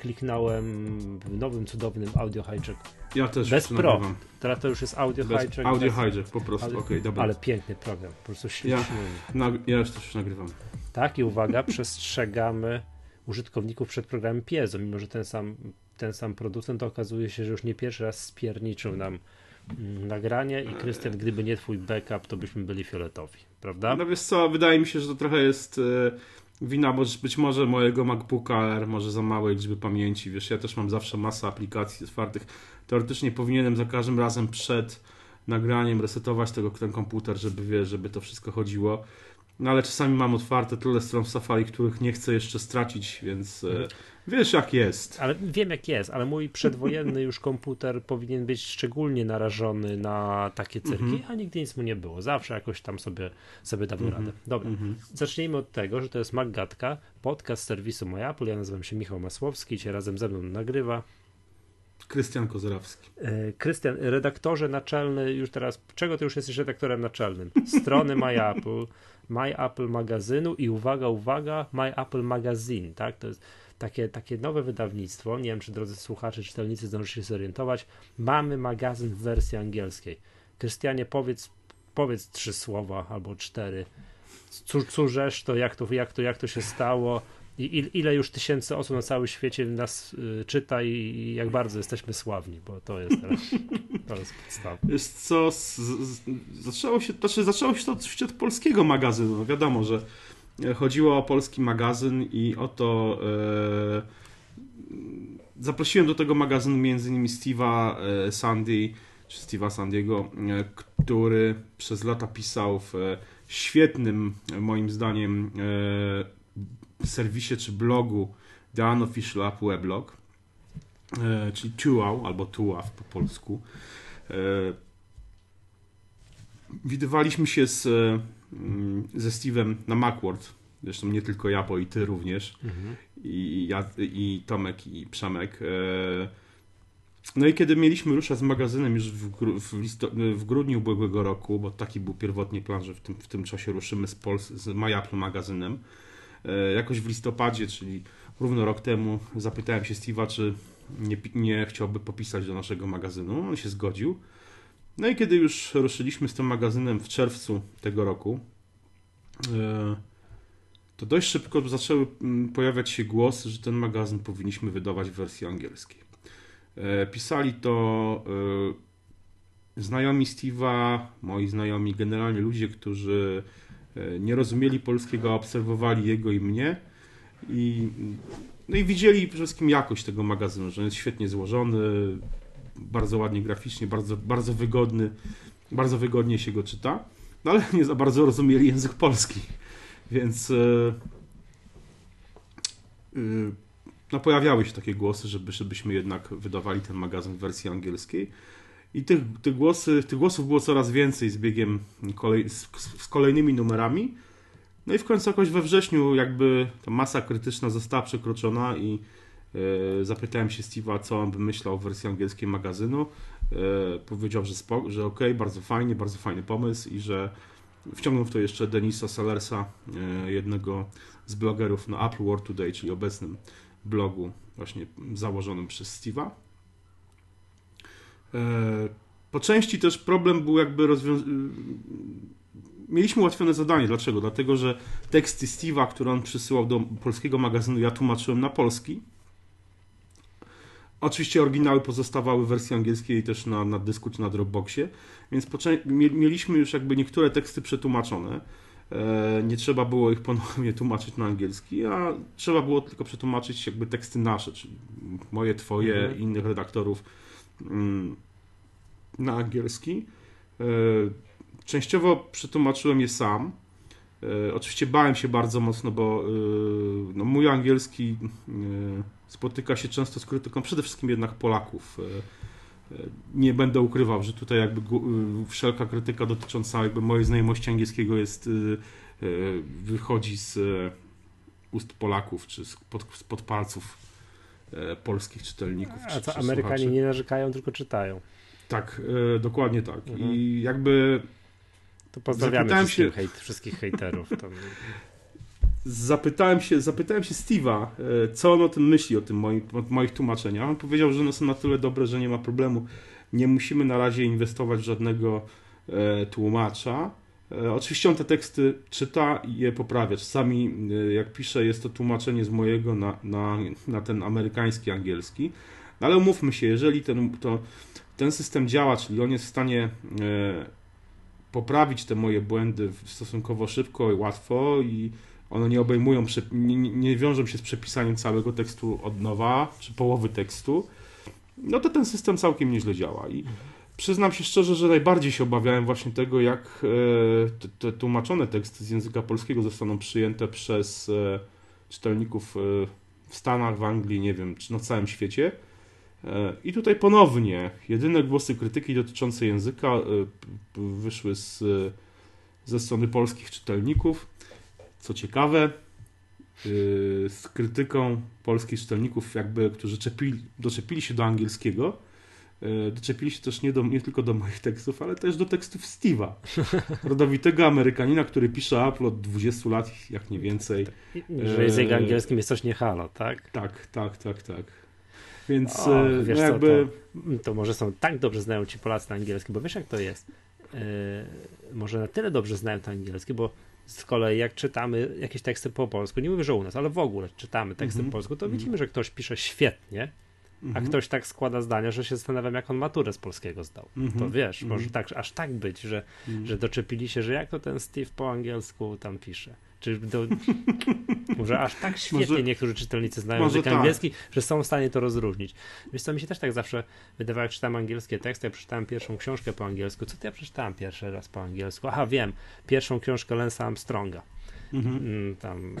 kliknąłem w nowym, cudownym audio hijack. Ja też Bez pro. nagrywam. Teraz to już jest audio Bez hijack. audio bez- hijack, po prostu, ale- okej, dobra. Ale piękny program, po prostu Ja, śliczny. na, ja już też nagrywam. Tak, i uwaga, przestrzegamy użytkowników przed programem Piezo, mimo że ten sam, ten sam producent okazuje się, że już nie pierwszy raz spierniczył nam mm, nagranie i Krystian, gdyby nie twój backup, to byśmy byli fioletowi, prawda? No wiesz co, wydaje mi się, że to trochę jest e, wina być, być może mojego MacBooka Air, może za małej liczby pamięci. Wiesz, ja też mam zawsze masę aplikacji otwartych. Teoretycznie powinienem za każdym razem przed nagraniem resetować tego, ten komputer, żeby wiesz, żeby to wszystko chodziło. No ale czasami mam otwarte tyle stron w Safari, których nie chcę jeszcze stracić, więc e, wiesz jak jest. Ale wiem jak jest, ale mój przedwojenny już komputer powinien być szczególnie narażony na takie cyrki, Mhm. a nigdy nic mu nie było. Zawsze jakoś tam sobie, sobie dawał radę. Dobra, Mhm. zacznijmy od tego, że to jest Maggatka, podcast serwisu MyApple. Ja nazywam się Michał Masłowski, cię razem ze mną nagrywa. Krystian Kozrawski. E, Krystian, redaktorze naczelny, już teraz, czego ty już jesteś redaktorem naczelnym? Strony MyApple, MyApple magazynu i uwaga, uwaga, MyApple Magazine, tak? To jest takie, takie nowe wydawnictwo, nie wiem, czy drodzy słuchacze, czytelnicy zdążycie się zorientować, mamy magazyn w wersji angielskiej. Krystianie, powiedz, powiedz trzy słowa albo cztery. Cóż, to, jak to, jak to, jak to się stało? I il, ile już tysięcy osób na całym świecie nas y, czyta i, jak bardzo jesteśmy sławni, bo to jest teraz to jest co, z, z, zaczęło się, znaczy zaczęło się to od polskiego magazynu. No wiadomo, że chodziło o polski magazyn i oto e, zaprosiłem do tego magazynu innymi Steve'a e, Sandy, czy Steve'a Sandiego, e, który przez lata pisał w świetnym, moim zdaniem, serwisie czy blogu The Unofficial App Weblog, czyli Tuau albo Tuaw po polsku. Widywaliśmy się z, ze Steve'em na Macworld. Zresztą nie tylko ja, bo i ty również. I, ja, I Tomek, i Przemek. E, No i kiedy mieliśmy ruszać z magazynem już w, gru, w, w grudniu ubiegłego roku, bo taki był pierwotnie plan, że w tym, w tym czasie ruszymy z, Pols z MyApple magazynem. E, Jakoś w listopadzie, czyli równo rok temu, zapytałem się Steve'a, czy nie, nie chciałby popisać do naszego magazynu. On się zgodził. No i kiedy już ruszyliśmy z tym magazynem w czerwcu tego roku, e, to dość szybko zaczęły mm, pojawiać się głosy, że ten magazyn powinniśmy wydawać w wersji angielskiej. E, Pisali to e, znajomi Steve'a, moi znajomi, generalnie ludzie, którzy nie rozumieli polskiego, a obserwowali jego i mnie. I, no i widzieli przede wszystkim jakość tego magazynu, że on jest świetnie złożony, bardzo ładnie graficznie, bardzo, bardzo wygodny, bardzo wygodnie się go czyta, no ale nie za bardzo rozumieli język polski, więc e, e, no pojawiały się takie głosy, żeby, żebyśmy jednak wydawali ten magazyn w wersji angielskiej. I tych, tych, głosy, tych głosów było coraz więcej z biegiem kolej, z, z kolejnymi numerami. No i w końcu jakoś we wrześniu jakby ta masa krytyczna została przekroczona i zapytałem się Steve'a, co on by myślał o wersji angielskiej magazynu. E, powiedział, że, że okej, bardzo fajnie, bardzo fajny pomysł i że wciągnął w to jeszcze Denisa Salersa, e, jednego z blogerów na Apple World Today, czyli obecnym blogu właśnie założonym przez Steve'a. E, Po części też problem był jakby rozwiązany. Mieliśmy ułatwione zadanie. Dlaczego? Dlatego, że teksty Steve'a, które on przysyłał do polskiego magazynu, ja tłumaczyłem na polski. Oczywiście oryginały pozostawały w wersji angielskiej też na, na dysku czy na Dropboxie, więc mieliśmy już jakby niektóre teksty przetłumaczone. E, nie trzeba było ich ponownie tłumaczyć na angielski, a trzeba było tylko przetłumaczyć jakby teksty nasze, czyli moje, twoje, Mhm. innych redaktorów mm, na angielski. E, Częściowo przetłumaczyłem je sam. E, Oczywiście bałem się bardzo mocno, bo no, mój angielski spotyka się często z krytyką przede wszystkim jednak Polaków. E, e, Nie będę ukrywał, że tutaj jakby e, wszelka krytyka dotycząca jakby mojej znajomości angielskiego jest wychodzi z ust Polaków czy spod, spod palców polskich czytelników. A czy, co, czy Amerykanie słuchaczy. nie narzekają, tylko czytają. Tak, dokładnie tak. Mhm. I jakby To pozdrawiamy Zapytałem wszystkich, się- hejt, wszystkich hejterów. Tam. zapytałem się, zapytałem się Steve'a, e, co on o tym myśli, o tym moim, o moich tłumaczeniach. On powiedział, że one są na tyle dobre, że nie ma problemu. Nie musimy na razie inwestować w żadnego e, tłumacza. E, oczywiście on te teksty czyta i je poprawia. Czasami, jak pisze, jest to tłumaczenie z mojego na, na, na ten amerykański angielski. No ale umówmy się, jeżeli ten, to, ten system działa, czyli on jest w stanie poprawić te moje błędy stosunkowo szybko i łatwo i one nie obejmują, nie, nie wiążą się z przepisaniem całego tekstu od nowa, czy połowy tekstu, no to ten system całkiem nieźle działa. I przyznam się szczerze, że najbardziej się obawiałem właśnie tego, jak e, te, tłumaczone teksty z języka polskiego zostaną przyjęte przez e, czytelników e, w Stanach, w Anglii, nie wiem, czy na całym świecie. I tutaj ponownie jedyne głosy krytyki dotyczące języka wyszły z, ze strony polskich czytelników. Co ciekawe, z krytyką polskich czytelników, jakby, którzy czepili, doczepili się do angielskiego, doczepili się też nie, do, nie tylko do moich tekstów, ale też do tekstów Steve'a, rodowitego Amerykanina, który pisze Apple od 20 lat, jak nie więcej. Że język angielskim jest coś nie halo, tak? Tak, tak, tak, tak. Więc o, no jakby... Co, to, to, może są tak dobrze znają ci Polacy na angielskim, bo wiesz jak to jest. Yy, może na tyle dobrze znają to angielskie, bo z kolei jak czytamy jakieś teksty po polsku, nie mówię, że u nas, ale w ogóle czytamy teksty -hmm. po polsku, to widzimy, że ktoś pisze świetnie, a -hmm. ktoś tak składa zdania, że się zastanawiam, jak on maturę z polskiego zdał. To wiesz, może mhm. tak, aż tak być, że, mhm. że doczepili się, że jak to ten Steve po angielsku tam pisze. Czy do, może aż tak świetnie może, niektórzy czytelnicy znają język tak. angielski, że są w stanie to rozróżnić. Wiesz co, mi się też tak zawsze wydawało, jak czytam angielskie teksty, ja przeczytałem pierwszą książkę po angielsku. Co to ja przeczytałem pierwszy raz po angielsku? Aha, wiem. Pierwszą książkę Lensa Armstronga. Mhm. Mm, tam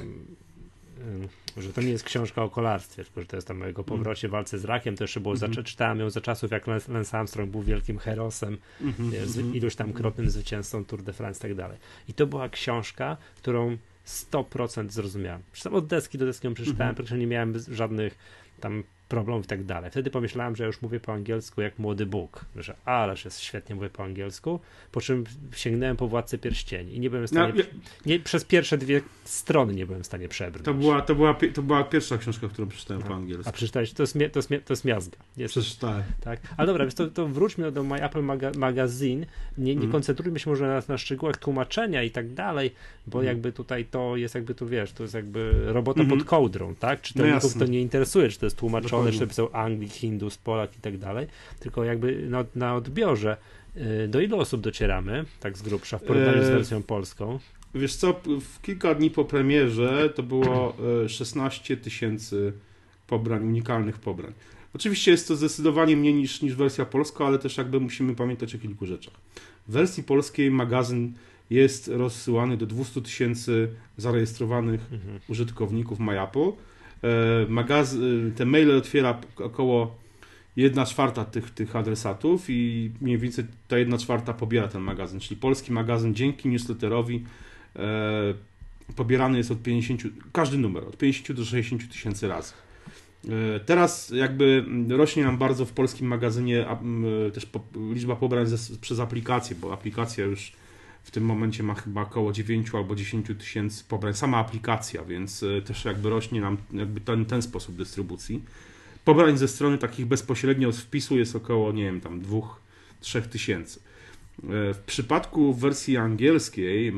że to nie jest książka o kolarstwie, tylko że to jest tam o jego powrocie w walce z rakiem. To jeszcze było, mm -hmm. czytałem ją za czasów, jak Lance Armstrong był wielkim herosem, mm -hmm. z mhm. iluś tam krotnym zwycięzcą Tour de France i tak dalej. I to była książka, którą 100% zrozumiałem. Przeczytałem od deski do deski ją przeczytałem, -hmm. praktycznie nie miałem żadnych tam problemów i tak dalej. Wtedy pomyślałem, że już mówię po angielsku jak młody Bóg, że ależ jest świetnie mówię po angielsku, po czym sięgnąłem po Władcę Pierścieni i nie byłem w stanie, no, nie, przez pierwsze dwie strony nie byłem w stanie przebrnąć. To była, to była, to była pierwsza książka, którą przeczytałem po angielsku. A przeczytałeś, to jest, to jest, to jest miazga. Jest, Przeczytałem. Tak, ale dobra, więc to, to wróćmy do My Apple Maga Magazine, nie, nie mm. koncentrujmy się może na, na szczegółach tłumaczenia i tak dalej, bo mm. jakby tutaj to jest jakby tu, wiesz, to jest jakby robota mm. pod kołdrą, tak? Czytelników no to nie interesuje, czy to jest tłumaczone, czy to są Anglik, Hindus, Polak i tak dalej, tylko jakby na, na odbiorze y, do ilu osób docieramy, tak z grubsza, w porównaniu z e, wersją polską? Wiesz co, w kilka dni po premierze to było 16 e, tysięcy pobrań, unikalnych pobrań. Oczywiście jest to zdecydowanie mniej niż, niż wersja polska, ale też jakby musimy pamiętać o kilku rzeczach. W wersji polskiej magazyn jest rozsyłany do 200 tysięcy zarejestrowanych mhm. użytkowników MyApple E, magazyn, te maile otwiera około 1 czwarta tych, tych adresatów i mniej więcej ta 1 czwarta pobiera ten magazyn, czyli polski magazyn dzięki newsletterowi e, pobierany jest od 50, każdy numer, od 50 do 60 tysięcy razy. E, teraz jakby rośnie nam bardzo w polskim magazynie też liczba pobrań przez aplikację, bo aplikacja już w tym momencie ma chyba około 9 albo 10 tysięcy pobrań, sama aplikacja, więc e, też jakby rośnie nam jakby ten, ten sposób dystrybucji. Pobrań ze strony takich bezpośrednio z wpisu jest około, nie wiem, tam 2-3 tysięcy. E, w przypadku wersji angielskiej,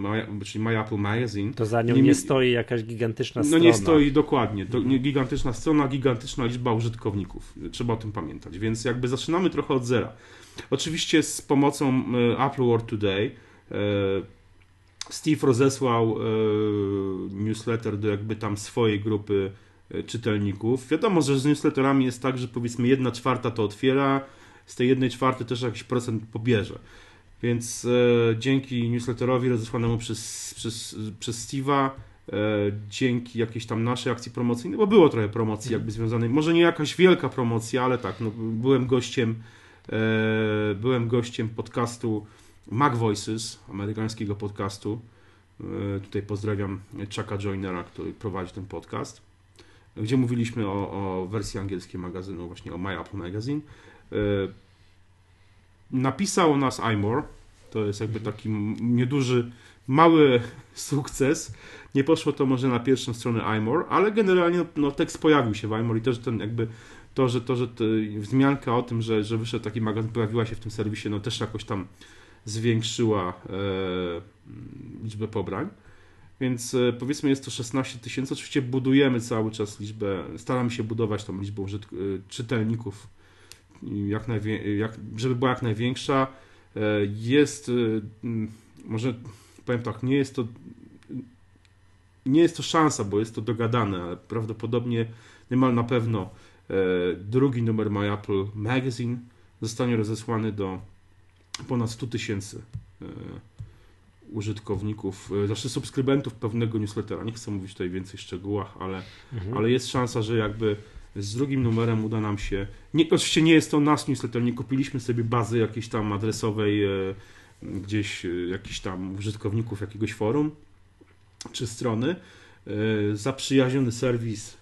czyli My Apple Magazine. To za nią nie, nie stoi jakaś gigantyczna strona. No nie stoi dokładnie. To nie gigantyczna strona, gigantyczna liczba użytkowników. Trzeba o tym pamiętać. Więc jakby zaczynamy trochę od zera. Oczywiście z pomocą e, Apple World Today Steve rozesłał e, newsletter do jakby tam swojej grupy e, czytelników. Wiadomo, że z newsletterami jest tak, że powiedzmy jedna czwarta to otwiera, z tej jednej czwartej też jakiś procent pobierze. Więc e, dzięki newsletterowi rozesłanemu przez, przez, przez Steve'a, e, dzięki jakiejś tam naszej akcji promocyjnej, bo było trochę promocji jakby związanej, może nie jakaś wielka promocja, ale tak, no, byłem gościem e, byłem gościem podcastu Mac Voices, amerykańskiego podcastu. E, tutaj pozdrawiam Chucka Joinera, który prowadzi ten podcast, gdzie mówiliśmy o, o wersji angielskiej magazynu, właśnie o My Apple Magazine. E, napisał nas iMore, To jest jakby taki nieduży, mały sukces. Nie poszło to może na pierwszą stronę iMore, ale generalnie no, tekst pojawił się w iMore i też ten jakby to, że to, że to, wzmianka o tym, że, że wyszedł taki magazyn, pojawiła się w tym serwisie, no też jakoś tam zwiększyła e, liczbę pobrań. Więc e, powiedzmy jest to 16 tysięcy. Oczywiście budujemy cały czas liczbę, staramy się budować tą liczbę e, czytelników, jak jak, żeby była jak największa. Jest, może powiem tak, nie jest to nie jest to szansa, bo jest to dogadane, ale prawdopodobnie niemal na pewno drugi numer My Apple Magazine zostanie rozesłany do ponad 100 tysięcy użytkowników, e, znaczy subskrybentów pewnego newslettera. Nie chcę mówić tutaj więcej szczegółach, ale, mhm. ale jest szansa, że jakby z drugim numerem uda nam się. Nie, oczywiście nie jest to nasz newsletter, nie kupiliśmy sobie bazy jakiejś tam adresowej, e, gdzieś e, jakichś tam użytkowników jakiegoś forum czy strony. Zaprzyjaźniony serwis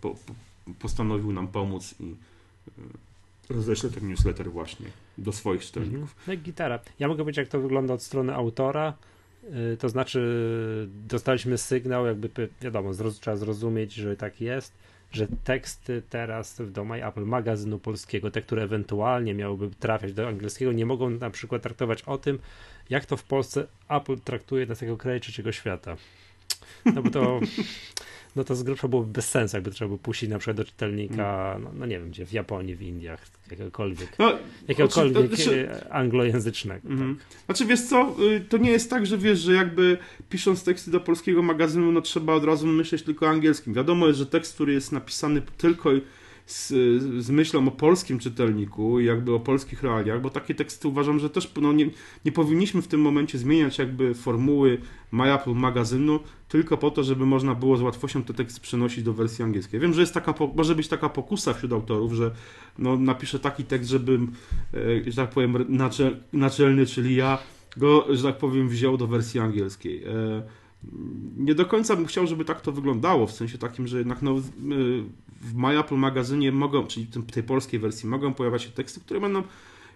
po, po, postanowił nam pomóc i roześlę ten newsletter właśnie do swoich czytelników. Mhm. No i gitara. Ja mogę powiedzieć, jak to wygląda od strony autora. Y, to znaczy, dostaliśmy sygnał, jakby wiadomo, trzeba zrozumieć, że tak jest, że teksty teraz do My Apple magazynu polskiego, te, które ewentualnie miałyby trafiać do angielskiego, nie mogą na przykład traktować o tym, jak to w Polsce Apple traktuje nas jako kraj trzeciego świata. No bo to no to z grubsza byłoby bez sensu, jakby trzeba było puścić na przykład do czytelnika, mm. no, no nie wiem gdzie, w Japonii, w Indiach, jakiegokolwiek, no, jakiegokolwiek znaczy, e, anglojęzycznego. Mm. Tak. Znaczy wiesz co, y, to nie jest tak, że wiesz, że jakby pisząc teksty do polskiego magazynu, no trzeba od razu myśleć tylko o angielskim. Wiadomo jest, że tekst, który jest napisany tylko z, z myślą o polskim czytelniku jakby o polskich realiach, bo takie teksty uważam, że też no, nie, nie powinniśmy w tym momencie zmieniać jakby formuły My Apple magazynu tylko po to, żeby można było z łatwością te teksty przenosić do wersji angielskiej. Wiem, że jest taka, może być taka pokusa wśród autorów, że no, napiszę taki tekst, żebym, e, że tak powiem, naczel, naczelny, czyli ja, go, że tak powiem, wziął do wersji angielskiej. E, nie do końca bym chciał, żeby tak to wyglądało, w sensie takim, że jednak no, w My Apple magazynie mogą, czyli tej polskiej wersji, mogą pojawiać się teksty, które będą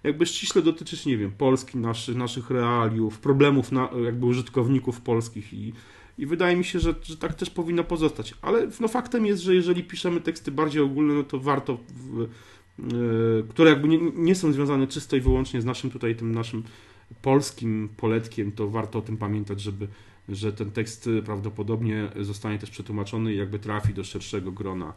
jakby ściśle dotyczyć, nie wiem, Polski, naszych, naszych realiów, problemów na, jakby użytkowników polskich i, i wydaje mi się, że, że tak też powinno pozostać. Ale no, faktem jest, że jeżeli piszemy teksty bardziej ogólne, no to warto, w, yy, które jakby nie, nie są związane czysto i wyłącznie z naszym tutaj tym naszym polskim poletkiem, to warto o tym pamiętać, żeby że ten tekst prawdopodobnie zostanie też przetłumaczony i jakby trafi do szerszego grona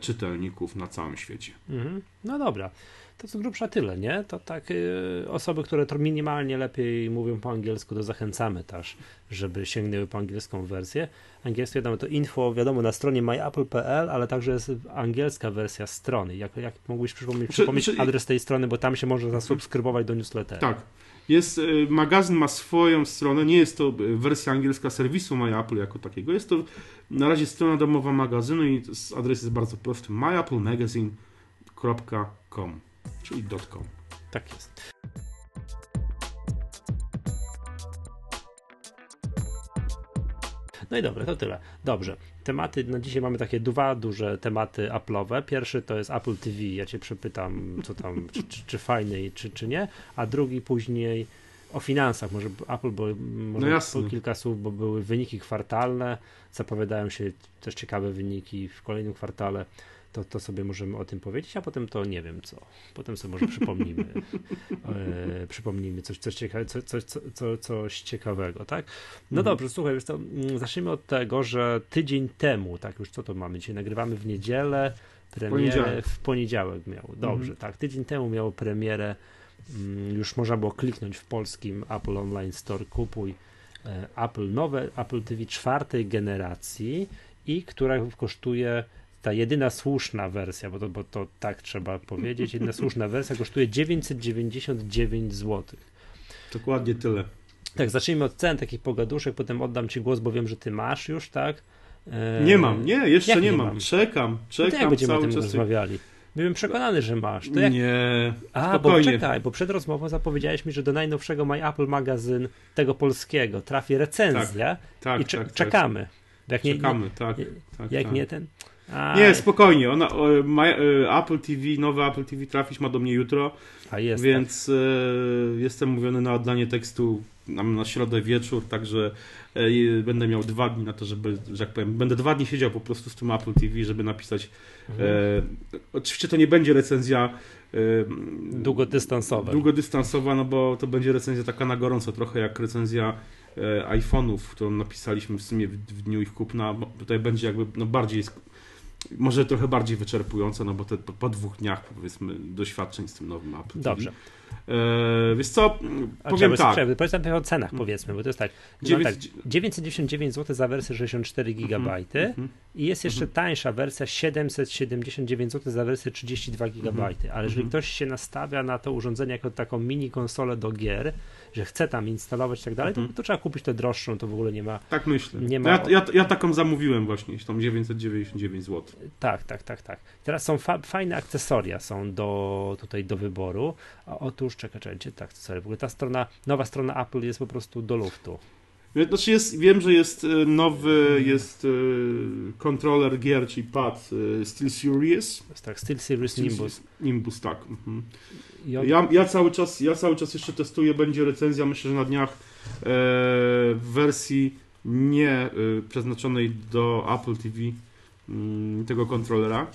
czytelników na całym świecie. Mhm. No dobra. To co grubsza tyle, nie? To tak y, osoby, które to minimalnie lepiej mówią po angielsku, to zachęcamy też, żeby sięgnęły po angielską wersję. Angielskie wiadomo, to info wiadomo na stronie myapple.pl, ale także jest angielska wersja strony. Jak, jak mógłbyś przypomnieć, czy, przypomnieć czy, adres tej strony, bo tam się można zasubskrybować do newslettera. Tak. Jest, y, magazyn ma swoją stronę, nie jest to wersja angielska serwisu MyApple jako takiego, jest to na razie strona domowa magazynu i adres jest bardzo prosty, myapplemagazine.com czyli .com. Tak jest. No i dobra, to tyle. Dobrze. Tematy, na dzisiaj mamy takie dwa duże tematy Apple'owe. Pierwszy to jest Apple TV. Ja cię przepytam, co tam, czy, czy, czy fajny, czy, czy nie. A drugi później o finansach. Może Apple, bo może no kilka słów, bo były wyniki kwartalne. Zapowiadają się też ciekawe wyniki w kolejnym kwartale to, to sobie możemy o tym powiedzieć, a potem to nie wiem co. Potem sobie może przypomnimy, e, przypomnimy coś, coś, ciekawe, co, co, co, coś ciekawego, tak? No mhm. dobrze, słuchaj, to, mm, zacznijmy od tego, że tydzień temu, tak już co to mamy, dzisiaj nagrywamy w niedzielę, premierę poniedziałek. w poniedziałek miał, dobrze, mhm. tak, tydzień temu miało premierę, mm, już można było kliknąć w polskim Apple Online Store, kupuj e, Apple nowe, Apple TV czwartej generacji i która kosztuje ta jedyna słuszna wersja, bo to, bo to tak trzeba powiedzieć, jedyna słuszna wersja kosztuje 999 zł. Dokładnie tyle. Tak, zacznijmy od cen takich pogaduszek, potem oddam Ci głos, bo wiem, że Ty masz już, tak? E... Nie mam, nie, jeszcze nie, nie, mam. Czekam, czekam. No to jak będziemy o tym czas... rozmawiali? Byłem przekonany, że masz. To jak... Nie. A, Spokojnie. bo czekaj, bo przed rozmową zapowiedziałeś mi, że do najnowszego My Apple magazyn tego polskiego trafi recenzja tak, tak, i tak, czekamy. Jak nie, czekamy, tak. Jak tak, nie ten. A, Nie, spokojnie. Ona, ma, e, Apple TV, nowe Apple TV trafić ma do mnie jutro, a jest. więc e, jestem mówiony na oddanie tekstu na, na środę wieczór, także e, będę miał dwa dni na to, żeby, że jak powiem, będę dwa dni siedział po prostu z tym Apple TV, żeby napisać. Mhm. E, oczywiście to nie będzie recenzja Długodystansowe. długodystansowa, no bo to będzie recenzja taka na gorąco, trochę jak recenzja iPhone'ów, którą napisaliśmy w sumie w, w dniu ich kupna. Tutaj będzie jakby no bardziej, może trochę bardziej wyczerpująca, no bo te, po, po dwóch dniach powiedzmy doświadczeń z tym nowym Apple TV. Dobrze. E, wiesz co, A powiem tak. czekaj, Powiedz najpierw o cenach powiedzmy, bo to jest tak. No Dziewięć- tak 999 zł za wersję 64 GB Mhm. i jest jeszcze tańsza wersja 779 zł za wersję 32 GB. Ale jeżeli Mhm. ktoś się nastawia na to urządzenie jako taką mini konsolę do gier, że chce tam instalować i tak dalej, to, Mhm. to trzeba kupić tę droższą, to w ogóle nie ma. Tak myślę. Nie ma- Ja, ja, ja taką zamówiłem właśnie, tą 999 zł. Tak, tak, tak, tak. Teraz są fa- fajne akcesoria są do tutaj do wyboru. A otóż czekaj, czekaj, te akcesoria? W ogóle ta strona, nowa strona Apple jest po prostu do luftu. Znaczy jest, wiem, że jest e, nowy, jest e, kontroler gier, czyli pad e, Steel Series. To jest tak, Steel Series Nimbus. Nimbus, tak. Mhm. Ja, ja, cały czas, ja cały czas jeszcze testuję, będzie recenzja, myślę, że na dniach w wersji nie przeznaczonej do Apple TV mm, tego kontrolera.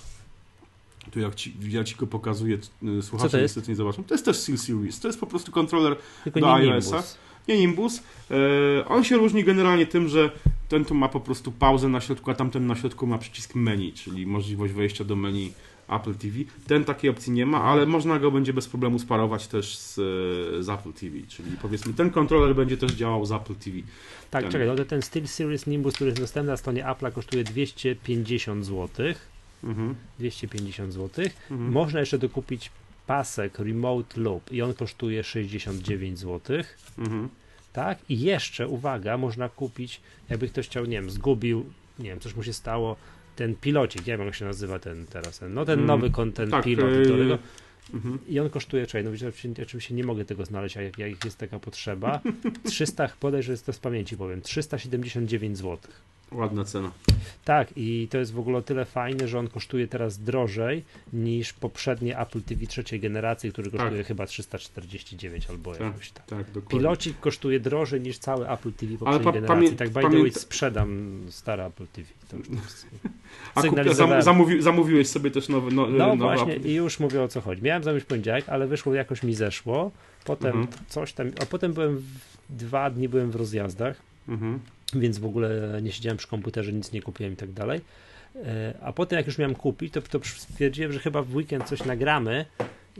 Tu jak ci, ja ci go pokazuję, słuchacze niestety nie zobaczą. To jest też Steel Series. To jest po prostu kontroler tylko do iOS-a. Nimbus. Nie Nimbus. E, on się różni generalnie tym, że ten tu ma po prostu pauzę na środku, a tamten na środku ma przycisk menu, czyli możliwość wejścia do menu Apple TV. Ten takiej opcji nie ma, ale można go będzie bez problemu sparować też z, e, z Apple TV, czyli powiedzmy ten kontroler będzie też działał z Apple TV. Tak, Ten. czekaj, no ten Steel Series Nimbus, który jest dostępny na stronie Apple'a kosztuje 250 zł. Mhm. 250 zł. Mhm. Można jeszcze dokupić pasek Remote Loop i on kosztuje 69 zł. Mhm. Tak? I jeszcze, uwaga, można kupić, jakby ktoś chciał, nie wiem, zgubił, nie wiem, coś mu się stało, ten pilocik, nie wiem jak się nazywa ten teraz, ten, no ten Mm, nowy kon- ten tak, pilot, e, którego, Mhm. i on kosztuje, czekaj, no oczywiście, oczywiście nie mogę tego znaleźć, a jak, jak jest taka potrzeba, 300, podaj, że jest to z pamięci powiem, 379 zł. Ładna cena. Tak, i to jest w ogóle o tyle fajne, że on kosztuje teraz drożej niż poprzednie Apple TV trzeciej generacji, który kosztuje chyba 349 albo Tak. jakoś tak. Tak, dokładnie. Pilocik kosztuje drożej niż cały Apple TV poprzedniej pa- generacji. tak by the way sprzedam stare Apple TV. To już tak. A kup, sygnalizowałem. zam, zamówi, zamówiłeś sobie też nowy, no, No nowy właśnie Apple. i już mówię o co chodzi. Miałem zamówić poniedziałek, ale wyszło jakoś mi zeszło. Potem Mhm. coś tam, a potem byłem w, dwa dni byłem w rozjazdach, Mhm. Więc w ogóle nie siedziałem przy komputerze, nic nie kupiłem i tak dalej. E, A potem jak już miałem kupić, to, to stwierdziłem, że chyba w weekend coś nagramy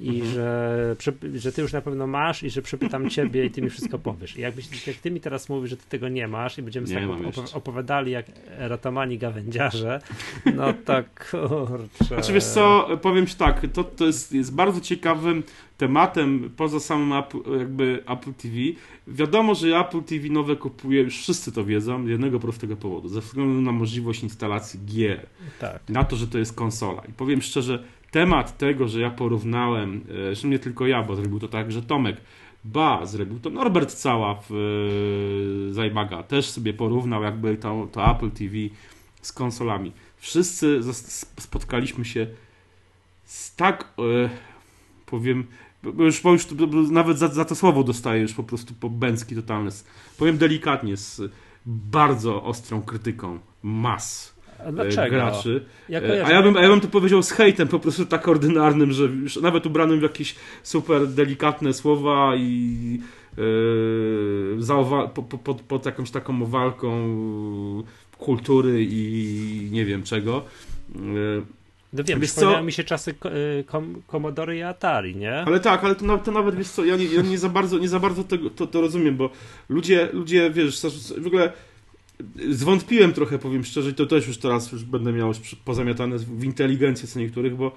i Mhm. że, że ty już na pewno masz i że przepytam ciebie i ty mi wszystko powiesz. I jakbyś, jak ty mi teraz mówisz, że ty tego nie masz i będziemy Nie tak op- opowiadali jak ratomani gawędziarze, no to kurczę. Znaczy wiesz co, powiem ci tak, to, to jest, jest bardzo ciekawym tematem poza samym Apple, jakby Apple TV. Wiadomo, że Apple TV nowe kupuje, już wszyscy to wiedzą, z jednego prostego powodu, ze względu na możliwość instalacji gier, Tak. na to, że to jest konsola. I powiem szczerze, temat tego, że ja porównałem, e, zresztą nie tylko ja, bo zrobił to także Tomek, ba, zrobił to Norbert Cała w e, Zajmaga, też sobie porównał jakby to, to Apple TV z konsolami. Wszyscy spotkaliśmy się z tak, e, powiem, bo już, bo już nawet za, za to słowo dostaję już po prostu po bęcki totalny. Powiem delikatnie, z bardzo ostrą krytyką mas dlaczego? graczy. Ja E, A ja bym, a ja bym to powiedział z hejtem po prostu tak ordynarnym, że już nawet ubranym w jakieś super delikatne słowa i e, zaowa- po, po, pod, pod jakąś taką walką kultury i nie wiem czego. E, No wiem, co? mi się czasy ko- kom- Commodore i Atari, nie? Ale tak, ale to, na- to nawet wiesz co, ja nie, ja nie za bardzo, nie za bardzo tego, to, to rozumiem, bo ludzie, ludzie wiesz, w ogóle zwątpiłem trochę, powiem szczerze, i to też już teraz już będę miał już pozamiatane w inteligencję co niektórych, bo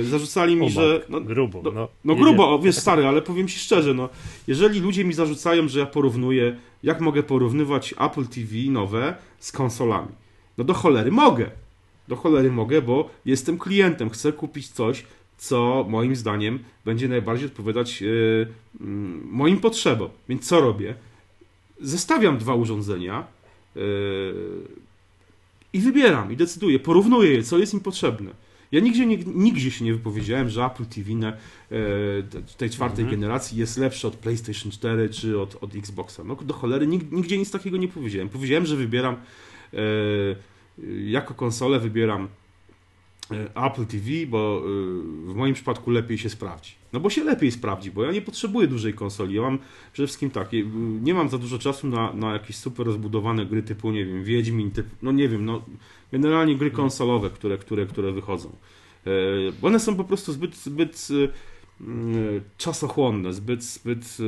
e, zarzucali mi, że. No, grubo. no, No, no grubo, o, wiesz stary, ale powiem ci szczerze, no, jeżeli ludzie mi zarzucają, że ja porównuję, jak mogę porównywać Apple TV nowe z konsolami? No do cholery mogę. Do cholery mogę, bo jestem klientem, chcę kupić coś, co moim zdaniem będzie najbardziej odpowiadać e, moim potrzebom. Więc co robię? Zestawiam dwa urządzenia. E, i wybieram, i decyduję, porównuję je, co jest im potrzebne. Ja nigdzie, nigdzie się nie wypowiedziałem, że Apple TV na, e, tej czwartej mhm. generacji jest lepsze od PlayStation 4 czy od, od Xboxa. No do cholery, nigdzie nic takiego nie powiedziałem. Powiedziałem, że wybieram e, jako konsolę wybieram Apple TV, bo e, w moim przypadku lepiej się sprawdzi. No bo się lepiej sprawdzi, bo ja nie potrzebuję dużej konsoli. Ja mam przede wszystkim tak, nie mam za dużo czasu na, na jakieś super rozbudowane gry typu, nie wiem, Wiedźmin, typu, no nie wiem, no generalnie gry konsolowe, które, które, które wychodzą. E, one są po prostu zbyt, zbyt czasochłonne, zbyt, zbyt